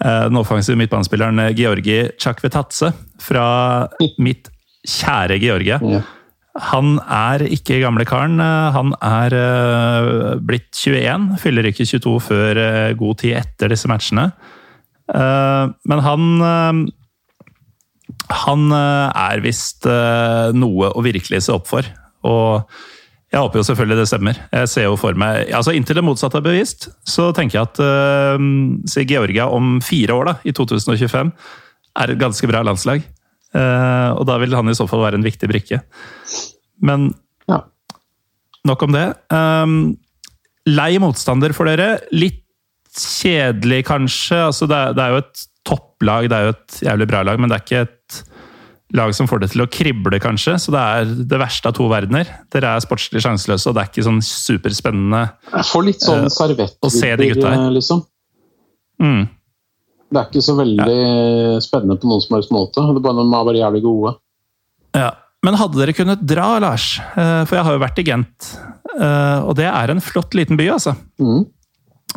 [SPEAKER 1] Eh, den offensive midtbanespilleren eh, Georgi Chakvetatse fra mitt kjære Georgia.
[SPEAKER 2] Ja.
[SPEAKER 1] Han er ikke gamle karen. Han er eh, blitt 21, fyller ikke 22 før eh, god tid etter disse matchene. Eh, men han Han er visst noe å virkelig se opp for. Og jeg håper jo selvfølgelig det stemmer. Jeg ser jo for meg, altså Inntil det motsatte er bevist, så tenker jeg at uh, Georgia om fire år, da, i 2025, er et ganske bra landslag. Eh, og da vil han i så fall være en viktig brikke. Men
[SPEAKER 2] Ja.
[SPEAKER 1] nok om det. Um, lei motstander for dere. Litt kjedelig, kanskje. Altså, det, er, det er jo et topplag, det er jo et jævlig bra lag, men det er ikke et lag som får det til å krible, kanskje. Så det er det verste av to verdener. Dere er sportslig sjanseløse, og det er ikke sånn superspennende.
[SPEAKER 2] Jeg får litt sånn
[SPEAKER 1] uh, å se de gutta her.
[SPEAKER 2] servettvibber, liksom.
[SPEAKER 1] Mm.
[SPEAKER 2] Det er ikke så veldig spennende på noen som helst måte. Det er bare, de er bare jævlig gode.
[SPEAKER 1] Ja. Men hadde dere kunnet dra, Lars? Eh, For jeg har jo vært i Gent, eh, og det er en flott liten by, altså.
[SPEAKER 2] Mhm.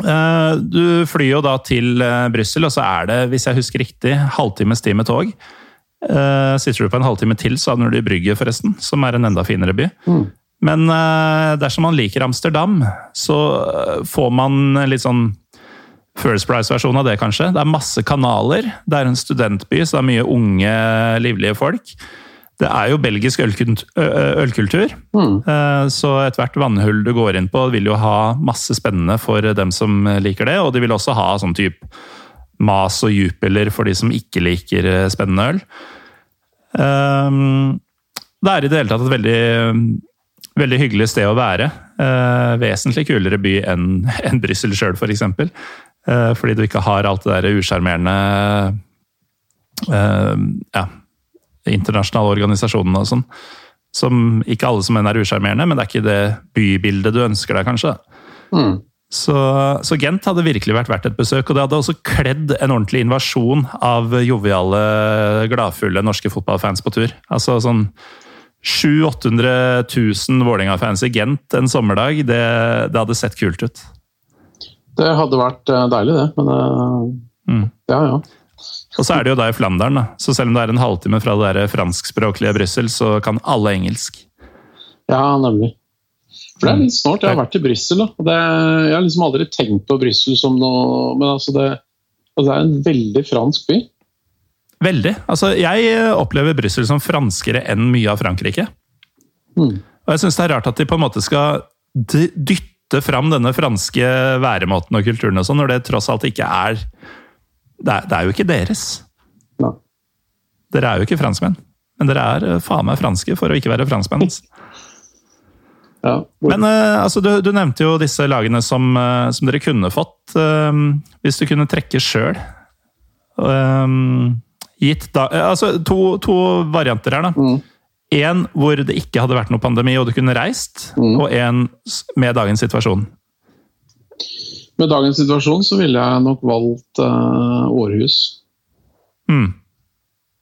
[SPEAKER 1] Eh, Du flyr jo da til Brussel, og så er det, hvis jeg husker riktig, halvtimes tid med tog. Sitter du på en halvtime til, så havner du i Brygge, forresten, som er en enda finere by.
[SPEAKER 2] Mm.
[SPEAKER 1] Men dersom man liker Amsterdam, så får man litt sånn First Price-versjon av det, kanskje. Det er masse kanaler. Det er en studentby, så det er mye unge, livlige folk. Det er jo belgisk ølkultur,
[SPEAKER 2] Mm.
[SPEAKER 1] Eh, så ethvert vannhull du går inn på, vil jo ha masse spennende for dem som liker det. Og de vil også ha sånn type mas og jupiler for de som ikke liker eh, spennende øl. Um, Det er i det hele tatt et veldig, veldig hyggelig sted å være. Eh, vesentlig kulere by enn en Brussel sjøl, f.eks. Eh, fordi du ikke har alt det der usjarmerende eh, ja, internasjonale organisasjonene og sånn. Som ikke alle som enn er usjarmerende, men det er ikke det bybildet du ønsker deg, kanskje.
[SPEAKER 2] Mm.
[SPEAKER 1] Så, så Gent hadde virkelig vært verdt et besøk, og det hadde også kledd en ordentlig invasjon av joviale, gladfulle norske fotballfans på tur. Altså sånn 700 000-800 000 Vålerenga-fans i Gent en sommerdag, det, det hadde sett kult ut.
[SPEAKER 2] Det hadde vært eh, deilig, det. Men eh,
[SPEAKER 1] Mm.
[SPEAKER 2] ja, ja.
[SPEAKER 1] Og så er det jo da i Flandern, da. så selv om det er en halvtime fra det der franskspråklige Brussel, så kan alle engelsk.
[SPEAKER 2] Ja, nemlig. For det er litt snart. Jeg har vært i Brussel. da. og det- Jeg har liksom aldri tenkt på Brussel som noe Men altså, det, altså, det er en veldig fransk by.
[SPEAKER 1] Veldig. Altså, jeg opplever Brussel som franskere enn mye av Frankrike.
[SPEAKER 2] Mm.
[SPEAKER 1] Og jeg syns det er rart at de på en måte skal d- dytte fram denne franske væremåten og kulturen og sånn, når det tross alt ikke er det, er det er jo ikke deres.
[SPEAKER 2] Nei.
[SPEAKER 1] Dere er jo ikke franskmenn. Men dere er eh, faen meg franske for å ikke være franskmenn.
[SPEAKER 2] Ja.
[SPEAKER 1] Men eh, altså, du, du nevnte jo disse lagene som, eh, som dere kunne fått. eh, hvis du kunne trekke sjøl. gitt da Altså, to, to varianter her, da.
[SPEAKER 2] Mm.
[SPEAKER 1] En hvor det ikke hadde vært noe pandemi og du kunne reist,
[SPEAKER 2] Mm.
[SPEAKER 1] og en med dagens situasjon.
[SPEAKER 2] Med dagens situasjon så ville jeg nok valgt uh, Århus.
[SPEAKER 1] Mm.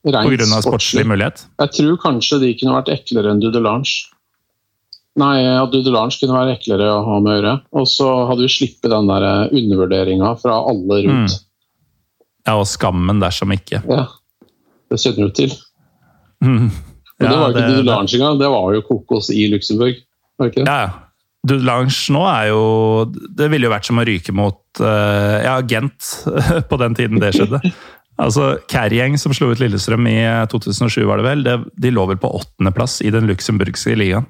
[SPEAKER 1] På grunn av sportslig mulighet.
[SPEAKER 2] Jeg tror kanskje de kunne vært eklere enn Dudelange. Nei, at Dudelange kunne være eklere å ha med å gjøre. Og så hadde vi sluppet den der eh, undervurderinga fra alle rundt.
[SPEAKER 1] Ja, og skammen dersom ikke.
[SPEAKER 2] Ja, det kjenner du til.
[SPEAKER 1] Mm.
[SPEAKER 2] Og det var jo ikke
[SPEAKER 1] det-
[SPEAKER 2] Dudelange engang, det var jo kokos i Luxembourg. Ikke?
[SPEAKER 1] Ja, ja. Dudelange nå er jo Det ville jo vært som å ryke mot uh, ja, Gent på den tiden det skjedde. Altså, Kærgjeng som slo ut Lillestrøm i 2007, var det vel, det, de lå vel på åttendeplass i den luxemburgske ligaen.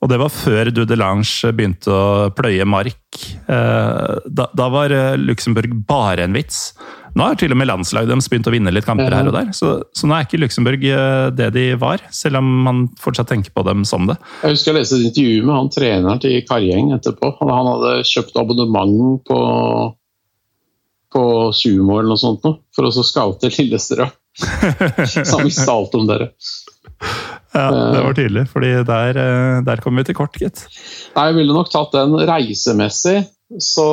[SPEAKER 1] Og det var før Dudelange begynte å pløye mark. Uh, da, da, var Luxemburg bare en vits. Nå har til og med landslaget deres begynt å vinne litt kamper her og der. Så, så, nå er ikke Luxembourg eh, det de var, selv om man fortsatt tenker på dem som det.
[SPEAKER 2] Jeg husker jeg leste et intervju med han treneren til Karjeng etterpå. Han hadde kjøpt abonnement på, på Sumo eller noe sånt noe, for å scoute Lillestrøm. så han visste alt om dere.
[SPEAKER 1] Ja, det var tydelig, fordi der, eh, der kom vi til kort, gitt.
[SPEAKER 2] Jeg ville nok tatt den reisemessig så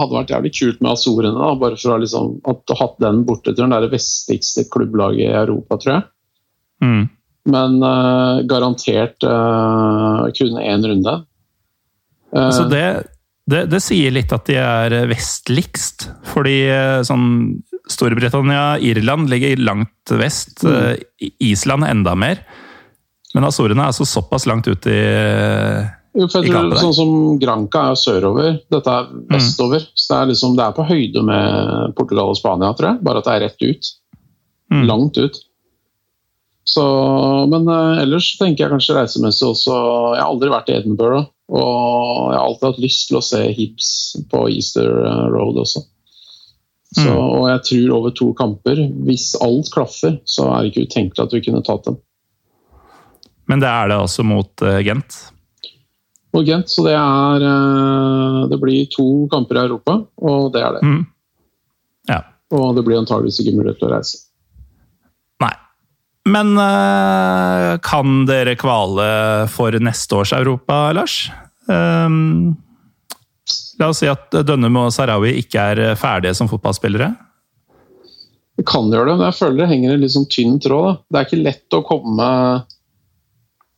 [SPEAKER 2] hadde det vært jævlig kult med Azorene. Da, bare for å liksom, at hatt den borte til det vestligste klubblaget i Europa, tror jeg. Mm. Men uh, garantert uh, kun én runde.
[SPEAKER 1] Uh, så det, det, det, sier litt at de er vestligst. Fordi sånn Storbritannia, Irland ligger langt vest. Mm. Island enda mer. Men Azorene er altså såpass langt ut i
[SPEAKER 2] jo, for jeg tror, sånn som Granca er sørover, dette er mm. vestover. Mm. Så det er, liksom, det er, på høyde med Portugal og Spania, tror jeg. Bare at det er rett ut. Mm. Langt ut. Så, men uh, ellers tenker jeg kanskje reisemessig også Jeg har aldri vært i Edinburgh. Og jeg har alltid hatt lyst til å se Hibs på Easter eh, Road også. Så, mm. Og jeg tror over to kamper, hvis alt klaffer, så er det ikke utenkelig at vi kunne tatt dem.
[SPEAKER 1] Men det er det altså mot uh, Gent?
[SPEAKER 2] Og Gent. Så det er eh, Det blir to kamper i Europa, og det er det. Mm.
[SPEAKER 1] Ja.
[SPEAKER 2] Og det blir antageligvis ikke mulighet til å reise.
[SPEAKER 1] Nei. Men eh, kan dere kvale for neste års Europa, Lars? Um, la oss si at Dønnum og Sarawi ikke er ferdige som fotballspillere.
[SPEAKER 2] Det kan gjøre det, men jeg føler det henger en litt sånn tynn tråd. Da. Det er ikke lett å komme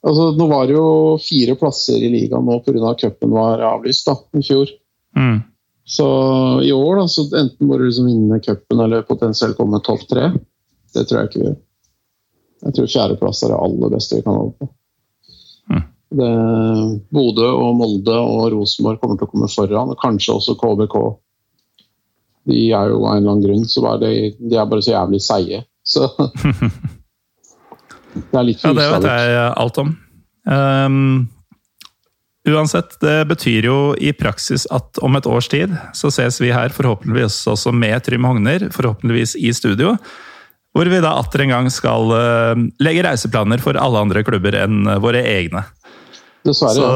[SPEAKER 2] Altså, nå var det jo fire plasser i ligaen nå pga. cupen var avlyst da, i fjor. Mm. Så i år, da, så enten må du liksom vinne cupen eller potensielt komme topp tre. Det tror jeg ikke vi gjør. Jeg tror fjerdeplass er det aller beste vi kan holde på. Mm. Det, Bodø og Molde og Rosenborg kommer til å komme foran, og kanskje også KBK. De er jo av en eller annen grunn så er de, de er bare så jævlig seige. Så
[SPEAKER 1] Det er litt for Ja, det vet jeg alt om. Um, uansett, det betyr jo i praksis at om et års tid så ses vi her forhåpentligvis også med Trym Hogner, forhåpentligvis i studio. Hvor vi da atter en gang skal uh, legge reiseplaner for alle andre klubber enn våre egne.
[SPEAKER 2] Dessverre.
[SPEAKER 1] Så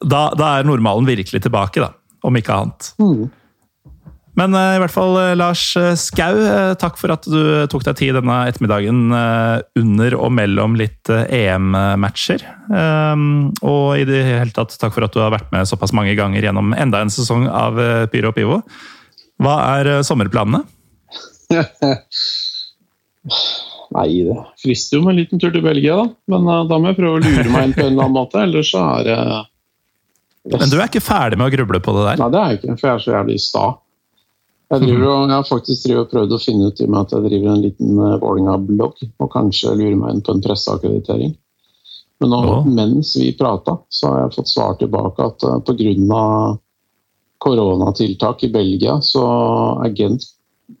[SPEAKER 1] da, da, er normalen virkelig tilbake, da. Om ikke annet. Mm. Men uh, i hvert fall, uh, Lars eh, Skau, takk for at du tok deg tid denne ettermiddagen under og mellom litt EM-matcher. Um, og i det hele tatt takk for at du har vært med såpass mange ganger gjennom enda en sesong av Pyro og Pivo. Hva er sommerplanene?
[SPEAKER 2] Nei, det frister jo med en liten tur til Belgia, da. Men da må jeg prøve å lure meg inn på en eller annen måte, ellers så er det
[SPEAKER 1] Men du er ikke ferdig med å gruble på det der?
[SPEAKER 2] Nei, det er jeg ikke, for jeg er så jævlig sta. Jeg, driver, jeg, har faktisk prøvd å finne ut i og med at jeg driver en liten uh, Vålerenga-blogg, og kanskje lurer meg inn på en presseakkreditering. Men nå, ja. mens vi prata, så har jeg fått svar tilbake at uh, eh, pga. koronatiltak i Belgia, så er Gent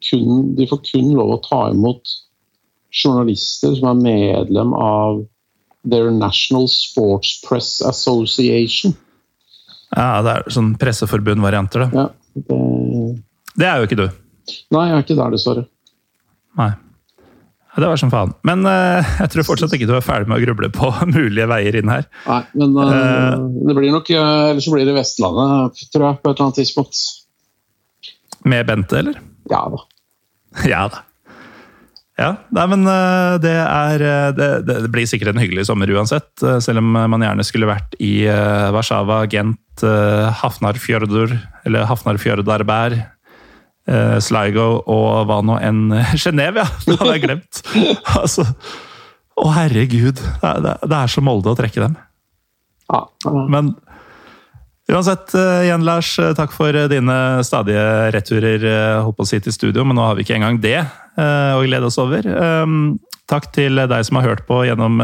[SPEAKER 2] kun, de får kun lov å ta imot journalister som er medlem av Their National Sports Press Association.
[SPEAKER 1] Ja, det er sånn presseforbund-varianter,
[SPEAKER 2] da. Ja, det
[SPEAKER 1] det er jo ikke du.
[SPEAKER 2] Nei, jeg er ikke der, dessverre.
[SPEAKER 1] Nei. Det var som faen. Men uh, jeg tror fortsatt ikke du er ferdig med å gruble på mulige veier inn her.
[SPEAKER 2] Nei, men uh, det blir nok Eller så blir det Vestlandet, tror jeg, på et eller annet tidspunkt.
[SPEAKER 1] Med Bente, eller?
[SPEAKER 2] Ja da.
[SPEAKER 1] ja da. Ja, nei, men det er det, det, blir sikkert en hyggelig sommer uansett. Selv om man gjerne skulle vært i Warszawa, Gent, Hafnarfjordur eller Hafnarfjordarberg Sligo og hva nå enn Genéve, ja! Det hadde jeg glemt. altså, å, herregud. Det er, det er, så Molde å trekke dem.
[SPEAKER 2] Ja,
[SPEAKER 1] Men uansett, uh, igjen Lars, eh, takk for dine stadige returer holdt på å si til studio, men nå har vi ikke engang det å glede oss over. Um, takk til deg som har hørt på gjennom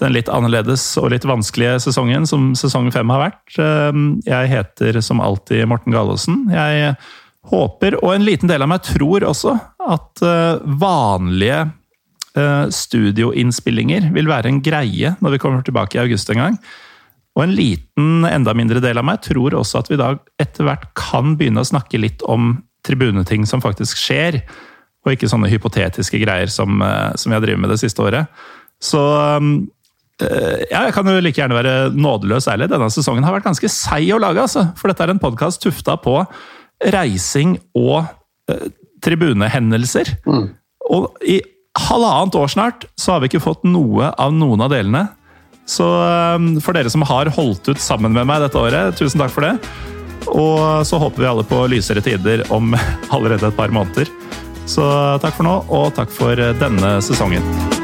[SPEAKER 1] den litt annerledes og litt vanskelige sesongen som sesong fem har vært. Jeg heter som alltid Morten Galaasen. Jeg håper, og en liten del av meg tror også, at vanlige studioinnspillinger vil være en greie når vi kommer tilbake i august en gang. Og en liten, enda mindre del av meg tror også at vi da etter hvert kan begynne å snakke litt om tribuneting som faktisk skjer, og ikke sånne hypotetiske greier som, eh, som vi har drevet med det siste året. Så eh, ja, jeg kan jo like gjerne være nådeløs ærlig. Denne sesongen har vært ganske seig å lage, altså. For dette er en podkast tufta på reising og uh, tribunehendelser. Mm. Og i halvannet år snart så har vi ikke fått noe av noen av delene. Så um, for dere som har holdt ut sammen med meg dette året, tusen takk for det. Og så håper vi alle på lysere tider om allerede et par måneder. Så takk for nå, og takk for denne sesongen.